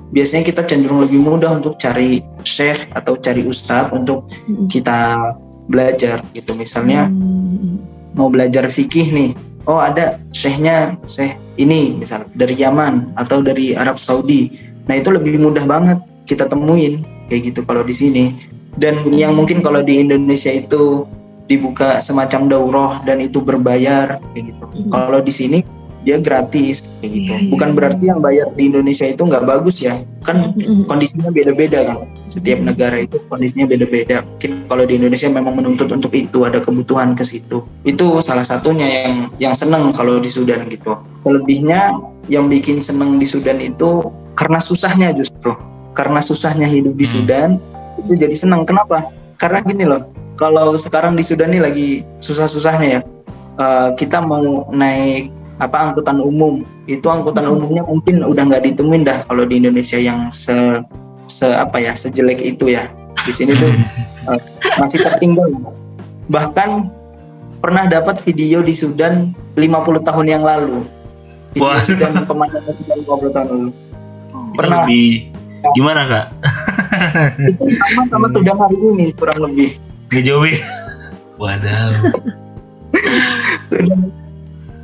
biasanya kita cenderung lebih mudah untuk cari chef atau cari ustadz untuk kita belajar gitu. Misalnya Hmm. mau belajar fikih nih, oh ada syekhnya syekh ini misalnya dari Yaman atau dari Arab Saudi. Nah itu lebih mudah banget kita temuin kayak gitu kalau di sini. Dan yang mungkin kalau di Indonesia itu dibuka semacam daurah dan itu berbayar kayak gitu. Kalau di sini dia gratis kayak gitu. Iya, iya, Bukan iya. berarti yang bayar di Indonesia itu nggak bagus ya. Kan Mm-mm. kondisinya beda-beda kan. Setiap negara itu kondisinya beda-beda. Mungkin kalau di Indonesia memang menuntut untuk itu ada kebutuhan ke situ. Itu salah satunya yang yang seneng kalau di Sudan gitu. Selebihnya yang bikin seneng di Sudan itu karena susahnya justru. Karena susahnya hidup di. Sudan itu jadi seneng. Kenapa? Karena gini loh. Kalau sekarang di Sudan ini lagi susah-susahnya ya. eh, kita mau naik apa angkutan umum. Itu angkutan umumnya mungkin udah nggak ditemuin dah kalau di Indonesia yang se se apa ya sejelek itu ya. Di sini tuh (laughs) eh, masih tertinggal. Bahkan pernah dapat video di Sudan 50 tahun yang lalu. Video Wah. Sudan pemandangan Sudan 50 tahun lalu. Pernah. lebih gimana kak? Itu sama sama (laughs) Sudan hari ini kurang lebih. Ngejauhin. (laughs) Waduh Sudan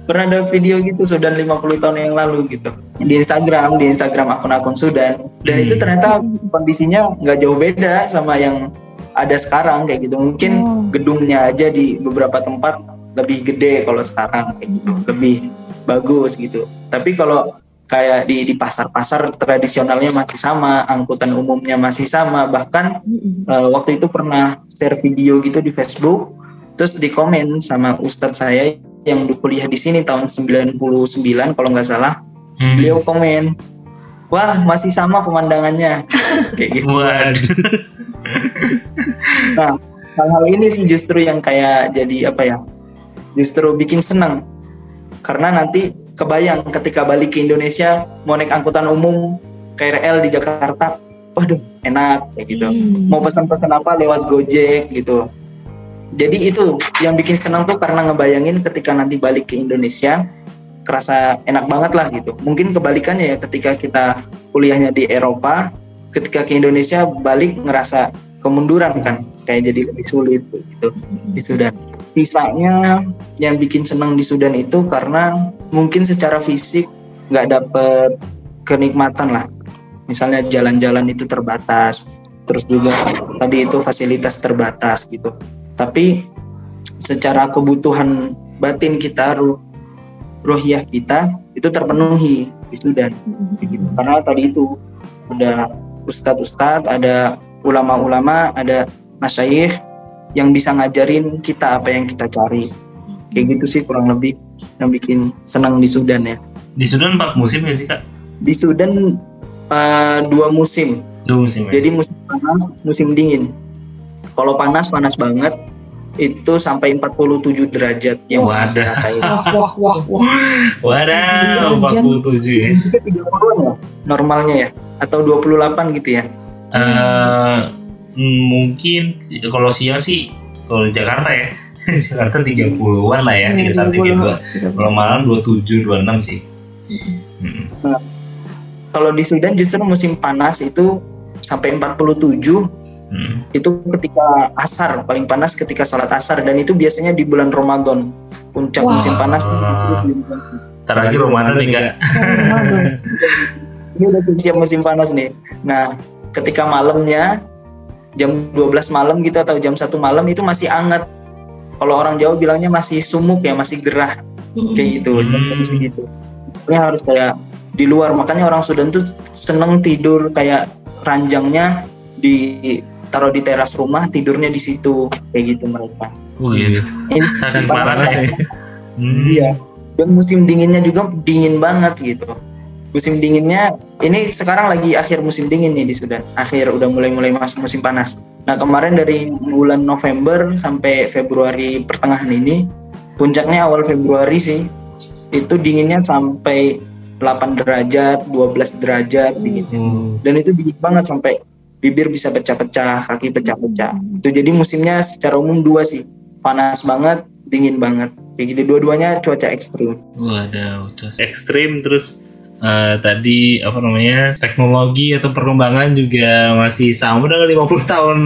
pernah ada video gitu Sudan 50 tahun yang lalu gitu. Di Instagram di Instagram akun-akun Sudan. Dan Hmm. itu ternyata kondisinya nggak jauh beda sama yang ada sekarang kayak gitu. Mungkin Oh. gedungnya aja di beberapa tempat lebih gede kalau sekarang kayak gitu. Lebih bagus gitu. Tapi kalau kayak di di pasar-pasar tradisionalnya masih sama angkutan umumnya masih sama. Bahkan Mm-mm. Eh, waktu itu pernah share video gitu di Facebook terus di komen sama ustadz saya yang dulu kuliah di sini tahun 99 kalau nggak salah Hmm. beliau komen wah masih sama pemandangannya (laughs) kayak gitu waduh nah hal-hal ini sih justru yang kayak jadi apa ya justru bikin senang karena nanti kebayang ketika balik ke Indonesia mau naik angkutan umum KRL di Jakarta waduh enak kayak gitu Hmm. mau pesan-pesan apa lewat Gojek gitu. Jadi itu yang bikin senang tuh karena ngebayangin ketika nanti balik ke Indonesia kerasa enak banget lah gitu. Mungkin kebalikannya ya ketika kita kuliahnya di Eropa, ketika ke Indonesia balik ngerasa kemunduran kan, kayak jadi lebih sulit gitu di Sudan. Sisanya yang bikin senang di Sudan itu karena mungkin secara fisik nggak dapet kenikmatan lah. Misalnya jalan-jalan itu terbatas, terus juga tadi itu fasilitas terbatas gitu. Tapi secara kebutuhan batin kita, ruh, ruhiah kita itu terpenuhi di Sudan gitu. karena tadi itu ada ustadz-ustadz ada ulama-ulama ada masyayikh yang bisa ngajarin kita apa yang kita cari kayak gitu sih kurang lebih yang bikin senang di Sudan ya Di Sudan empat musim ya sih kak? di Sudan uh, dua musim Dua musim. ya? jadi musim panas musim dingin kalau panas panas banget itu sampai 47 derajat yang Wadah. dirasain. Wah, wah, wah, wah. Wadah, Hujan. 47 ya. 30-an ya normalnya ya atau 28 gitu ya Eh, mm, mungkin kalau siang sih kalau di Jakarta ya. (laughs) Jakarta 30-an lah ya, Iya, 31 32. Kalau malam 27 26 sih. Mm. kalau di Sudan justru musim panas itu sampai 47 Mm. itu ketika asar paling panas ketika sholat asar. Dan itu biasanya di bulan Ramadan. Puncak Wah. musim panas. Ntar lagi Ramadan nih kak. ini udah siap musim panas nih. Nah ketika malamnya jam 12 malam gitu atau jam satu malam itu masih hangat. Kalau orang Jawa bilangnya masih sumuk ya masih gerah. Kayak gitu. Hmm. segitu ini harus kayak di luar. Makanya orang Sudan tuh seneng tidur. Kayak ranjangnya di taruh di teras rumah tidurnya di situ kayak gitu mereka Oh iya. ini Saking panasnya. Hmm. Iya. Dan musim dinginnya juga dingin banget gitu. Musim dinginnya ini sekarang lagi akhir musim dingin nih di Sudan. Akhir udah mulai-mulai masuk musim panas. Nah kemarin dari bulan November sampai Februari pertengahan ini, puncaknya awal Februari sih, itu dinginnya sampai 8 derajat, 12 derajat gitu. Hmm. Dan itu dingin banget sampai bibir bisa pecah-pecah, kaki pecah-pecah. Itu jadi musimnya secara umum dua sih, panas banget, dingin banget. Kayak gitu dua-duanya cuaca ekstrim. Waduh, ekstrim terus eh, tadi apa namanya teknologi atau perkembangan juga masih sama dengan 50 tahun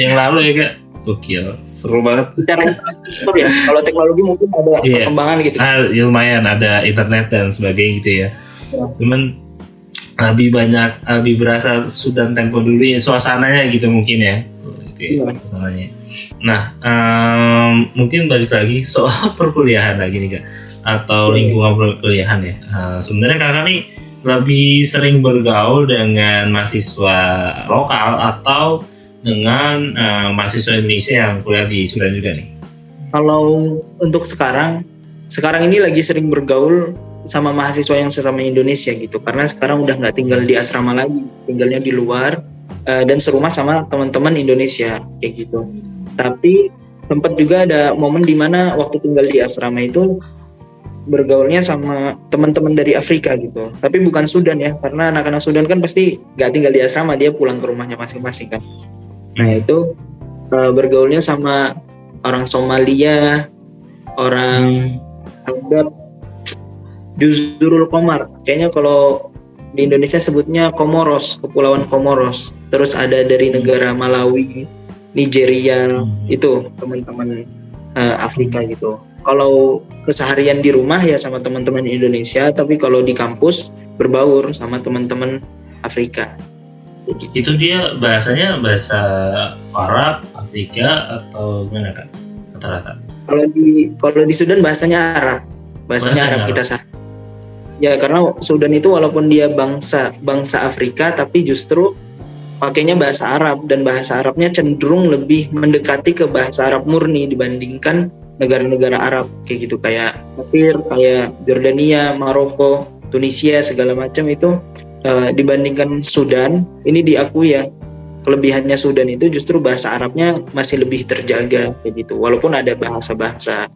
yang lalu ya kak. Gokil, seru banget. Secara infrastruktur ya, kalau teknologi mungkin ada Iya. perkembangan gitu. Ah, ya lumayan ada internet dan sebagainya gitu ya. Ya. Cuman lebih banyak lebih berasa Sudan tempo dulu ya suasananya gitu mungkin ya. Gitu ya, Iya. Nah, em, mungkin balik lagi soal (laughs) perkuliahan lagi nih kak, atau Iya. lingkungan perkuliahan ya. Eh, sebenarnya kakak nih lebih sering bergaul dengan mahasiswa lokal atau dengan eh, mahasiswa Indonesia yang kuliah di Sudan juga nih. Kalau untuk sekarang, sekarang ini lagi sering bergaul sama mahasiswa yang sesama Indonesia gitu, karena sekarang udah nggak tinggal di asrama lagi, tinggalnya di luar eh, dan serumah sama teman-teman Indonesia kayak gitu. Tapi sempat juga ada momen di mana waktu tinggal di asrama itu bergaulnya sama teman-teman dari Afrika gitu. Tapi bukan Sudan ya, karena anak-anak Sudan kan pasti nggak tinggal di asrama, dia pulang ke rumahnya masing-masing kan. Nah itu eh, bergaulnya sama orang Somalia, orang Arab, Juzurul Komar. Kayaknya kalau di Indonesia sebutnya Komoros, Kepulauan Komoros. Terus ada dari negara Malawi, Nigeria, Hmm. itu teman-teman eh, Afrika gitu. Kalau keseharian di rumah ya sama teman-teman Indonesia, tapi kalau di kampus berbaur sama teman-teman Afrika. Itu dia bahasanya bahasa Arab, Afrika atau gimana kak? Rata-rata. Kalau di kalau di Sudan bahasanya Arab, bahasanya Bahasanya Arab Arab. kita sah. Ya karena Sudan itu walaupun dia bangsa bangsa Afrika, tapi justru pakainya bahasa Arab. Dan bahasa Arabnya cenderung lebih mendekati ke bahasa Arab murni dibandingkan negara-negara Arab. Kayak gitu kayak Mesir, kayak Jordania, Maroko, Tunisia segala macam itu eh, dibandingkan Sudan. Ini diakui ya kelebihannya Sudan itu justru bahasa Arabnya masih lebih terjaga kayak gitu. Walaupun ada bahasa-bahasa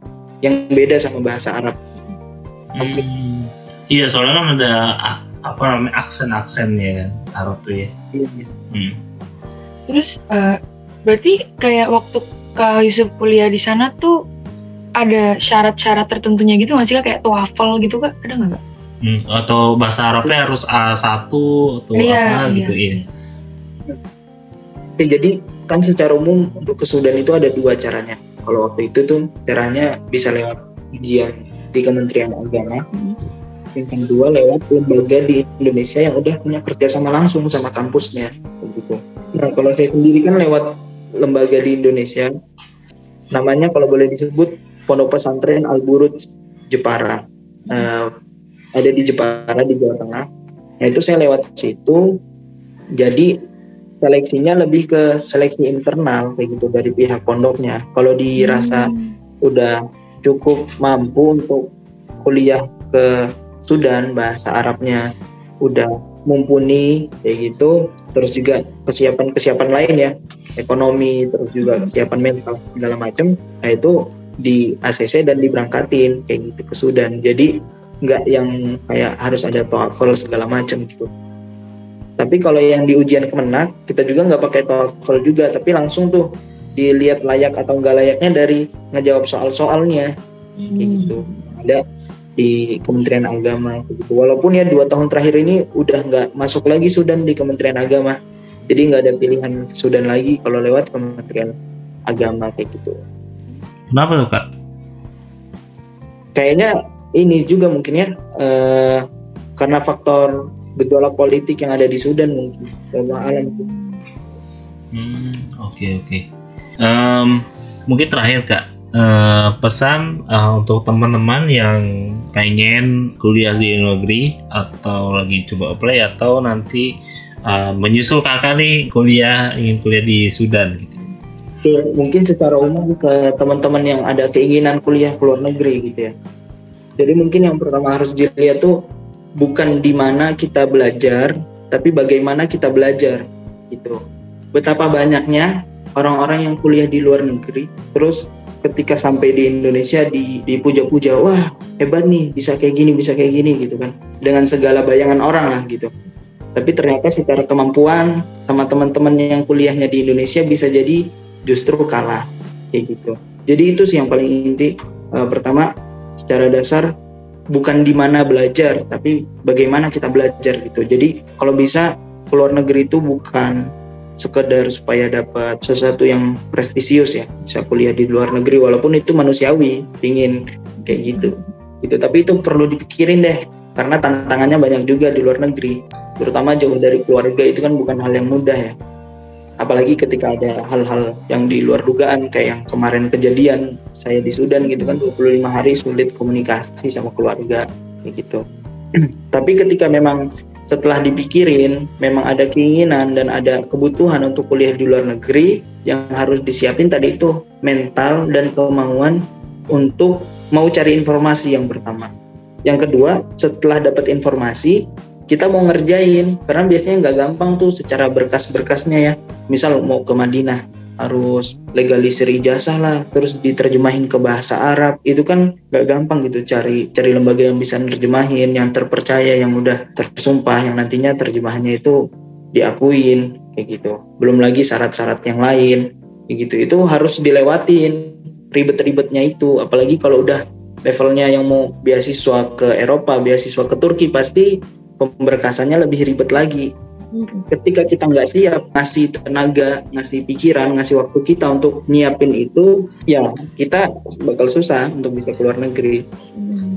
yang beda sama bahasa Arab. Hmm. Iya soalnya kan ada apa namanya aksen-aksen ya kan Arab tuh ya. Hmm. Terus eh, berarti kayak waktu Kak Yusuf kuliah di sana tuh ada syarat-syarat tertentunya gitu nggak sih Kak? Kayak TOEFL gitu Kak? Ada nggak Kak? Hmm. Atau bahasa Arabnya harus A1 atau Iya, apa iya. gitu iya. Oke, jadi kan secara umum untuk ke Sudan itu ada dua caranya kalau waktu itu tuh caranya bisa lewat ujian di Kementerian Agama Hmm. Yang kedua lewat lembaga di Indonesia yang udah punya kerjasama langsung sama kampusnya begitu. Nah kalau saya sendiri kan lewat lembaga di Indonesia, namanya kalau boleh disebut Pondok Pesantren Al Buruj Jepara. Eh, ada di Jepara di Jawa Tengah. Nah itu saya lewat situ, jadi seleksinya lebih ke seleksi internal kayak gitu dari pihak pondoknya. Kalau dirasa Hmm. udah cukup mampu untuk kuliah ke Sudan bahasa Arabnya udah mumpuni kayak gitu. Terus juga kesiapan-kesiapan lain ya ekonomi terus juga kesiapan mental segala macam nah itu di ACC dan diberangkatin kayak gitu ke Sudan. Jadi nggak yang kayak harus ada TOEFL segala macam gitu. Tapi kalau yang di ujian kemenak kita juga nggak pakai TOEFL juga tapi langsung tuh dilihat layak atau enggak layaknya dari ngejawab soal-soalnya. Kayak Hmm. gitu ada di Kementerian Agama. Kayak gitu walaupun ya dua tahun terakhir ini udah nggak masuk lagi Sudan di Kementerian Agama. Jadi nggak ada pilihan Sudan lagi kalau lewat Kementerian Agama kayak gitu. Kenapa tuh kak? kayaknya ini juga mungkin ya eh, karena faktor gejolak politik yang ada di Sudan mungkin. Allah alam Hmm, oke oke. Em, mungkin terakhir kak, eh, pesan eh, untuk teman-teman yang pengen kuliah di negeri atau lagi coba apply atau nanti eh, menyusul kakak nih kuliah ingin kuliah di Sudan gitu. Mungkin secara umum ke teman-teman yang ada keinginan kuliah ke luar negeri gitu ya. Jadi mungkin yang pertama harus dilihat tuh bukan di mana kita belajar, tapi bagaimana kita belajar gitu. Betapa banyaknya orang-orang yang kuliah di luar negeri, terus ketika sampai di Indonesia di dipuja-puja, wah hebat nih bisa kayak gini, bisa kayak gini gitu kan, dengan segala bayangan orang lah gitu. Tapi ternyata secara kemampuan sama teman-teman yang kuliahnya di Indonesia bisa jadi justru kalah kayak gitu. Jadi itu sih yang paling inti. Eh, pertama, secara dasar bukan di mana belajar, tapi bagaimana kita belajar gitu. Jadi kalau bisa ke luar negeri itu bukan sekedar supaya dapat sesuatu yang prestisius ya, bisa kuliah di luar negeri walaupun itu manusiawi, ingin kayak gitu. Gitu. Tapi itu perlu dipikirin deh, karena tantangannya banyak juga di luar negeri, terutama jauh dari keluarga itu kan bukan hal yang mudah ya apalagi ketika ada hal-hal yang di luar dugaan kayak yang kemarin kejadian saya di Sudan gitu kan 25 hari sulit komunikasi sama keluarga gitu. (clears throat) Tapi ketika memang setelah dipikirin memang ada keinginan dan ada kebutuhan untuk kuliah di luar negeri yang harus disiapin tadi itu mental dan kemauan untuk mau cari informasi yang pertama. Yang kedua, setelah dapat informasi, kita mau ngerjain. Karena biasanya nggak gampang tuh secara berkas-berkasnya ya. Misal mau ke Madinah harus legalisir ijazah lah terus diterjemahin ke bahasa Arab. Itu kan nggak gampang gitu cari cari lembaga yang bisa nerjemahin yang terpercaya yang udah tersumpah yang nantinya terjemahannya itu diakuin kayak gitu. Belum lagi syarat-syarat yang lain kayak gitu. Itu harus dilewatin ribet-ribetnya itu. Apalagi kalau udah levelnya yang mau beasiswa ke Eropa beasiswa ke Turki pasti pemberkasannya lebih ribet lagi. Ketika kita nggak siap ngasih tenaga, ngasih pikiran, ngasih waktu kita untuk nyiapin itu, ya kita bakal susah untuk bisa keluar negeri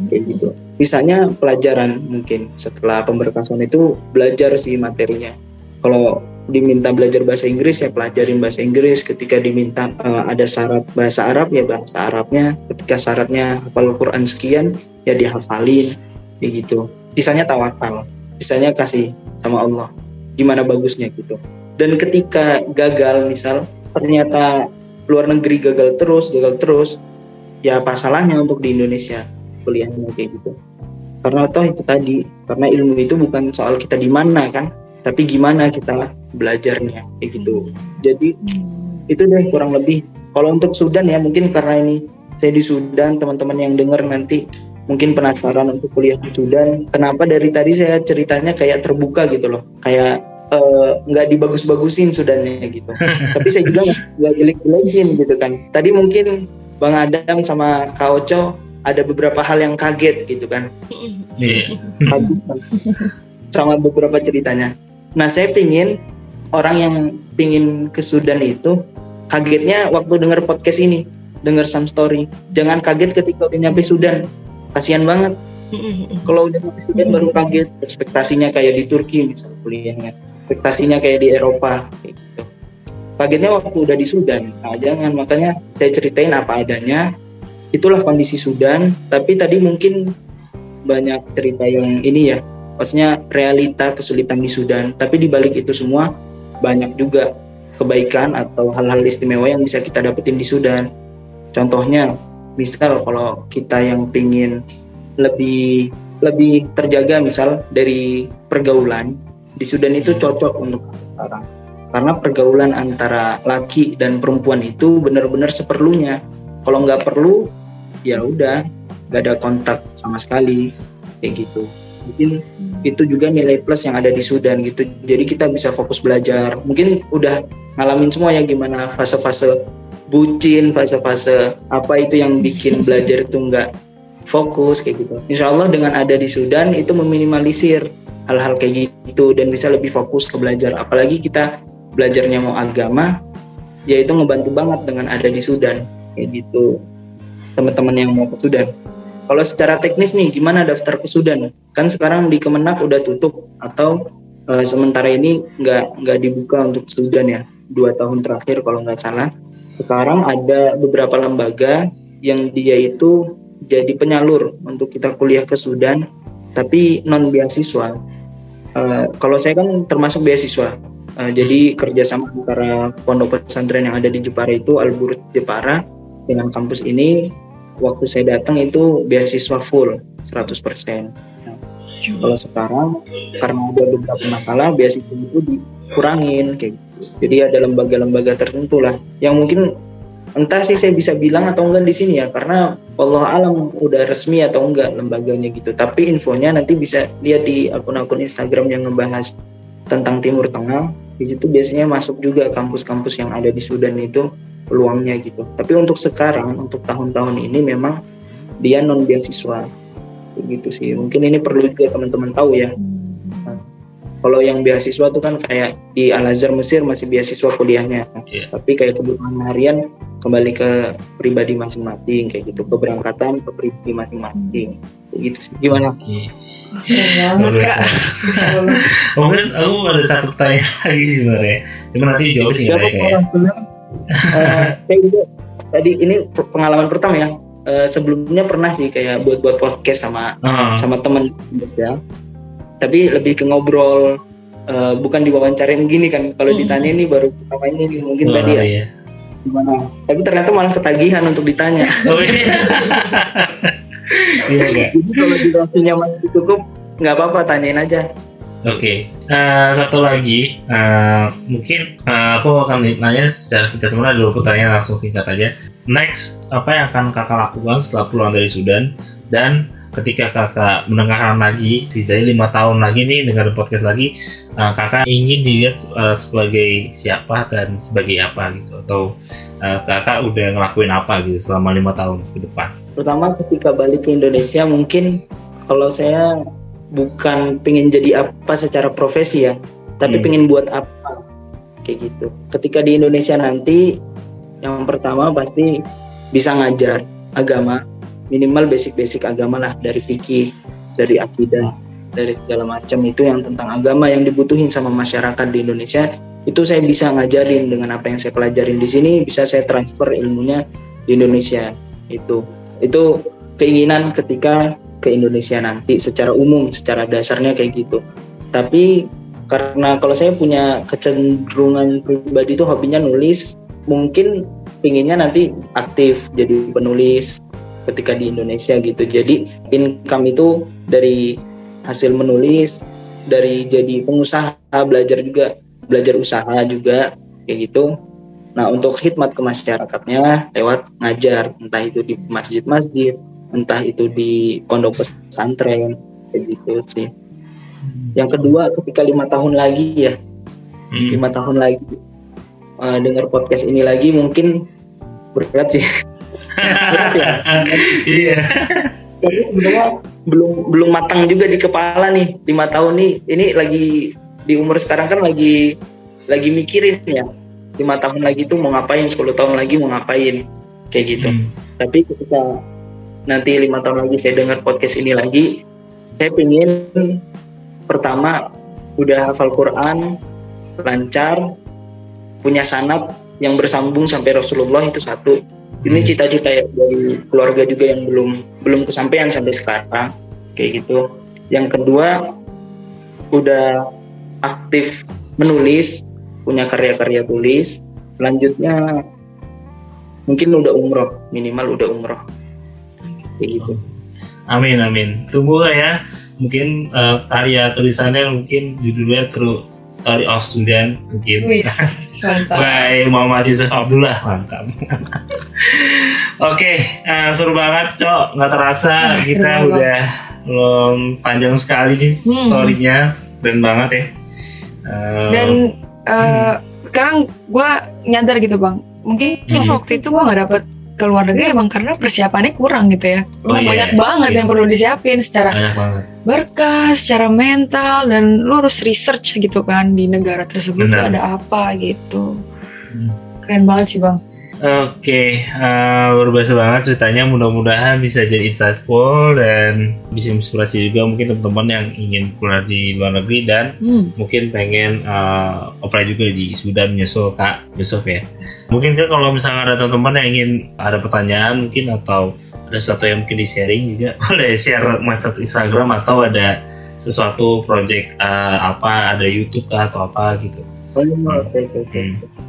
kayak gitu. Misalnya pelajaran mungkin setelah pemberkasan itu belajar sih materinya. Kalau diminta belajar bahasa Inggris ya pelajarin bahasa Inggris. Ketika diminta uh, ada syarat bahasa Arab ya bahasa Arabnya. Ketika syaratnya hafal Quran sekian ya dihafalin kayak gitu sisanya tawakal sisanya kasih sama Allah gimana bagusnya gitu. Dan ketika gagal misal ternyata luar negeri gagal terus gagal terus ya apa salahnya untuk di Indonesia kuliahnya kayak gitu. Karena toh itu tadi karena ilmu itu bukan soal kita di mana kan tapi gimana kita belajarnya kayak gitu. Jadi itu deh kurang lebih. Kalau untuk Sudan ya mungkin karena ini saya di Sudan teman-teman yang dengar nanti mungkin penasaran untuk kuliah di Sudan. Kenapa dari tadi saya ceritanya kayak terbuka gitu loh, kayak nggak uh, dibagus-bagusin Sudannya gitu. (laughs) Tapi saya juga nggak jelek-jelekin gitu kan. Tadi mungkin Bang Adam sama Kak Oco ada beberapa hal yang kaget gitu kan. Iya. Kaget (laughs) kan. sama beberapa ceritanya. Nah saya pingin orang yang pingin ke Sudan itu kagetnya waktu dengar podcast ini, dengar some story. Jangan kaget ketika udah nyampe Sudan kasihan banget. Kalau udah Sudan baru kaget ekspektasinya kayak di Turki misalnya kuliahnya. Ekspektasinya kayak di Eropa gitu. Kagetnya waktu udah di Sudan. Nah jangan makanya saya ceritain apa adanya. Itulah kondisi Sudan. Tapi tadi mungkin banyak cerita yang ini ya. Maksudnya realita kesulitan di Sudan. Tapi di balik itu semua banyak juga kebaikan atau hal-hal istimewa yang bisa kita dapetin di Sudan. Contohnya misal kalau kita yang pingin lebih lebih terjaga misal dari pergaulan di Sudan itu cocok untuk sekarang. Karena pergaulan antara laki dan perempuan itu benar-benar seperlunya. Kalau nggak perlu ya udah nggak ada kontak sama sekali kayak gitu. Mungkin itu juga nilai plus yang ada di Sudan gitu. Jadi kita bisa fokus belajar. Mungkin udah ngalamin semua ya gimana fase-fase bucin fase-fase. Apa itu yang bikin (laughs) belajar itu nggak fokus kayak gitu. Insya Allah dengan ada di Sudan itu meminimalisir hal-hal kayak gitu dan bisa lebih fokus ke belajar. Apalagi kita belajarnya mau agama ya itu ngebantu banget dengan ada di Sudan kayak gitu. Teman-teman yang mau ke Sudan. Kalau secara teknis nih gimana daftar ke Sudan? Kan sekarang di Kemenak udah tutup atau uh, sementara ini nggak nggak dibuka untuk Sudan ya? Dua tahun terakhir kalau nggak salah. Sekarang ada beberapa lembaga yang dia itu jadi penyalur untuk kita kuliah ke Sudan, tapi non beasiswa. Uh, kalau saya kan termasuk beasiswa, uh, jadi kerjasama antara pondok pesantren yang ada di Jepara itu Al Burj Jepara dengan kampus ini waktu saya datang itu beasiswa full 100%. Nah, kalau sekarang karena ada beberapa masalah beasiswa itu dikurangin kayak gitu. Jadi ada lembaga-lembaga tertentu lah yang mungkin entah sih saya bisa bilang atau enggak di sini ya karena Allah alam udah resmi atau enggak lembaganya gitu. Tapi infonya nanti bisa lihat di akun-akun Instagram yang ngebahas tentang Timur Tengah. Di situ biasanya masuk juga kampus-kampus yang ada di Sudan itu peluangnya gitu. Tapi untuk sekarang, untuk tahun-tahun ini memang dia non beasiswa, begitu sih. Mungkin ini perlu juga teman-teman tahu ya. Kalau yang beasiswa itu kan kayak di Al Azhar Mesir masih beasiswa kuliahnya, yeah. tapi kayak kebutuhan harian kembali ke pribadi masing-masing kayak gitu, keberangkatan ke pribadi masing-masing, kayak gitu sih. Gimana? Okay. Mungkin aku ada satu pertanyaan (laughs) lagi sebenarnya. Cuma nanti jawab sih kayak uh, tadi ini pengalaman pertama ya uh, sebelumnya pernah sih kayak buat buat podcast sama uh. sama teman ya tapi lebih ke ngobrol uh, bukan diwawancarain gini kan kalau hmm. ditanya ini baru apa ini nih mungkin oh, tadi ya iya. gimana tapi ternyata malah ketagihan untuk ditanya oh, iya. (laughs) iya, jadi kalau durasinya masih cukup nggak apa-apa tanyain aja Oke, okay. uh, satu lagi, uh, mungkin uh, aku akan nanya secara singkat sebenarnya dulu pertanyaan langsung singkat aja. Next, apa yang akan kakak lakukan setelah pulang dari Sudan dan ketika kakak mendengarkan lagi dari lima tahun lagi nih dengar podcast lagi, uh, kakak ingin dilihat uh, sebagai siapa dan sebagai apa gitu atau uh, kakak udah ngelakuin apa gitu selama lima tahun ke depan? Pertama ketika balik ke Indonesia mungkin kalau saya bukan pengen jadi apa secara profesi ya tapi hmm. pengen buat apa kayak gitu ketika di Indonesia nanti yang pertama pasti bisa ngajar agama minimal basic-basic agama lah dari fikih dari akidah dari segala macam. Itu yang tentang agama yang dibutuhin sama masyarakat di Indonesia. Itu saya bisa ngajarin dengan apa yang saya pelajarin di sini bisa saya transfer ilmunya di Indonesia. Itu itu keinginan ketika ke Indonesia nanti secara umum secara dasarnya kayak gitu. Tapi karena kalau saya punya kecenderungan pribadi itu hobinya nulis mungkin pinginnya nanti aktif jadi penulis ketika di Indonesia gitu. Jadi income itu dari hasil menulis dari jadi pengusaha belajar juga belajar usaha juga kayak gitu. Nah untuk khidmat ke masyarakatnya lewat ngajar entah itu di masjid-masjid entah itu di pondok pesantren begitu sih. Yang kedua ketika lima tahun lagi ya hmm. lima tahun lagi uh, dengar podcast ini lagi mungkin berat sih (laughs) berat ya iya. Tapi sebenarnya belum belum matang juga di kepala nih lima tahun nih. Ini lagi di umur sekarang kan lagi lagi mikirin ya. Lima tahun lagi tuh mau ngapain 10 tahun lagi mau ngapain. Kayak gitu. Hmm. tapi ketika nanti lima tahun lagi saya dengar podcast ini lagi, saya ingin pertama udah hafal Quran, lancar, punya sanat yang bersambung sampai Rasulullah itu satu. Ini hmm. cita-cita ya dari keluarga juga yang belum belum kesampaian sampai sekarang kayak gitu yang kedua udah aktif menulis punya karya-karya tulis selanjutnya mungkin udah umroh minimal udah umroh kayak gitu Amin amin. Tunggu lah ya. Mungkin uh, karya tulisannya mungkin judulnya True Story of Sudan mungkin. (laughs) Mantap. By Muhammad Yusuf Abdullah mantap. (laughs) Oke, uh, seru banget, Cok. Nggak terasa Ah, kita udah belum panjang sekali nih Hmm. story-nya. Keren banget ya. Uh, Dan eh, sekarang gue nyadar gitu bang, mungkin Hmm. waktu itu gue nggak dapet ke luar negeri emang karena persiapannya kurang gitu ya. Oh, iya, banyak iya. banget Iya. yang perlu disiapin secara banyak banget. berkas, secara mental dan lu harus research gitu kan di negara tersebut tuh ada apa gitu. Hmm. Keren banget sih bang. Oke, eh, luar biasa banget ceritanya. Mudah-mudahan bisa jadi insightful dan bisa inspirasi juga mungkin teman-teman yang ingin kuliah di luar negeri dan Hmm. mungkin pengen eh, apply juga di Sudan menyusul Kak Yusuf ya. Mungkin kan kalau misalnya ada teman-teman yang ingin ada pertanyaan mungkin atau ada sesuatu yang mungkin di sharing juga (laughs) boleh share macet Instagram atau ada sesuatu project eh, apa ada YouTube atau apa gitu. Oh, oke, oke, oke. Hmm.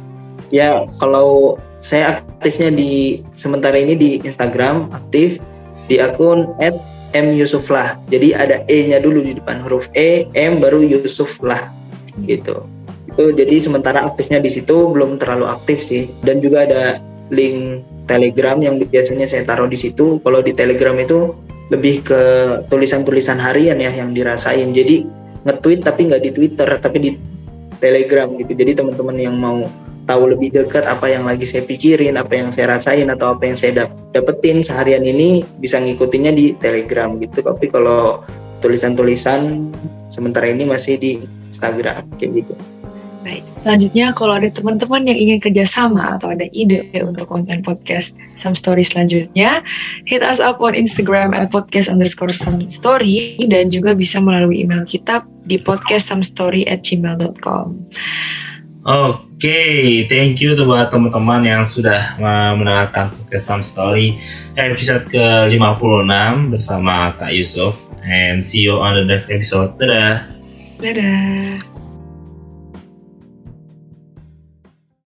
Ya, kalau saya aktifnya di sementara ini di Instagram aktif di akun @myusuflah. Jadi ada E-nya dulu di depan huruf E, M baru Yusuflah gitu. Itu jadi sementara aktifnya di situ belum terlalu aktif sih. Dan juga ada link Telegram yang biasanya saya taruh di situ. Kalau di Telegram itu lebih ke tulisan-tulisan harian ya yang dirasain. Jadi nge-tweet tapi nggak di Twitter tapi di Telegram gitu. Jadi teman-teman yang mau tahu lebih dekat apa yang lagi saya pikirin, apa yang saya rasain atau apa yang saya dap- dapetin seharian ini bisa ngikutinnya di Telegram gitu. Tapi kalau tulisan-tulisan sementara ini masih di Instagram kayak gitu. Baik. Selanjutnya kalau ada teman-teman yang ingin kerjasama atau ada ide untuk konten podcast Some Story selanjutnya, hit us up on Instagram at podcast underscore some story dan juga bisa melalui email kita di podcastsomstory at gmail.com. Oke, thank you buat teman-teman yang sudah mendengarkan podcast Some Story episode ke-56 bersama Kak Yusuf and see you on the next episode. Dadah. Dadah.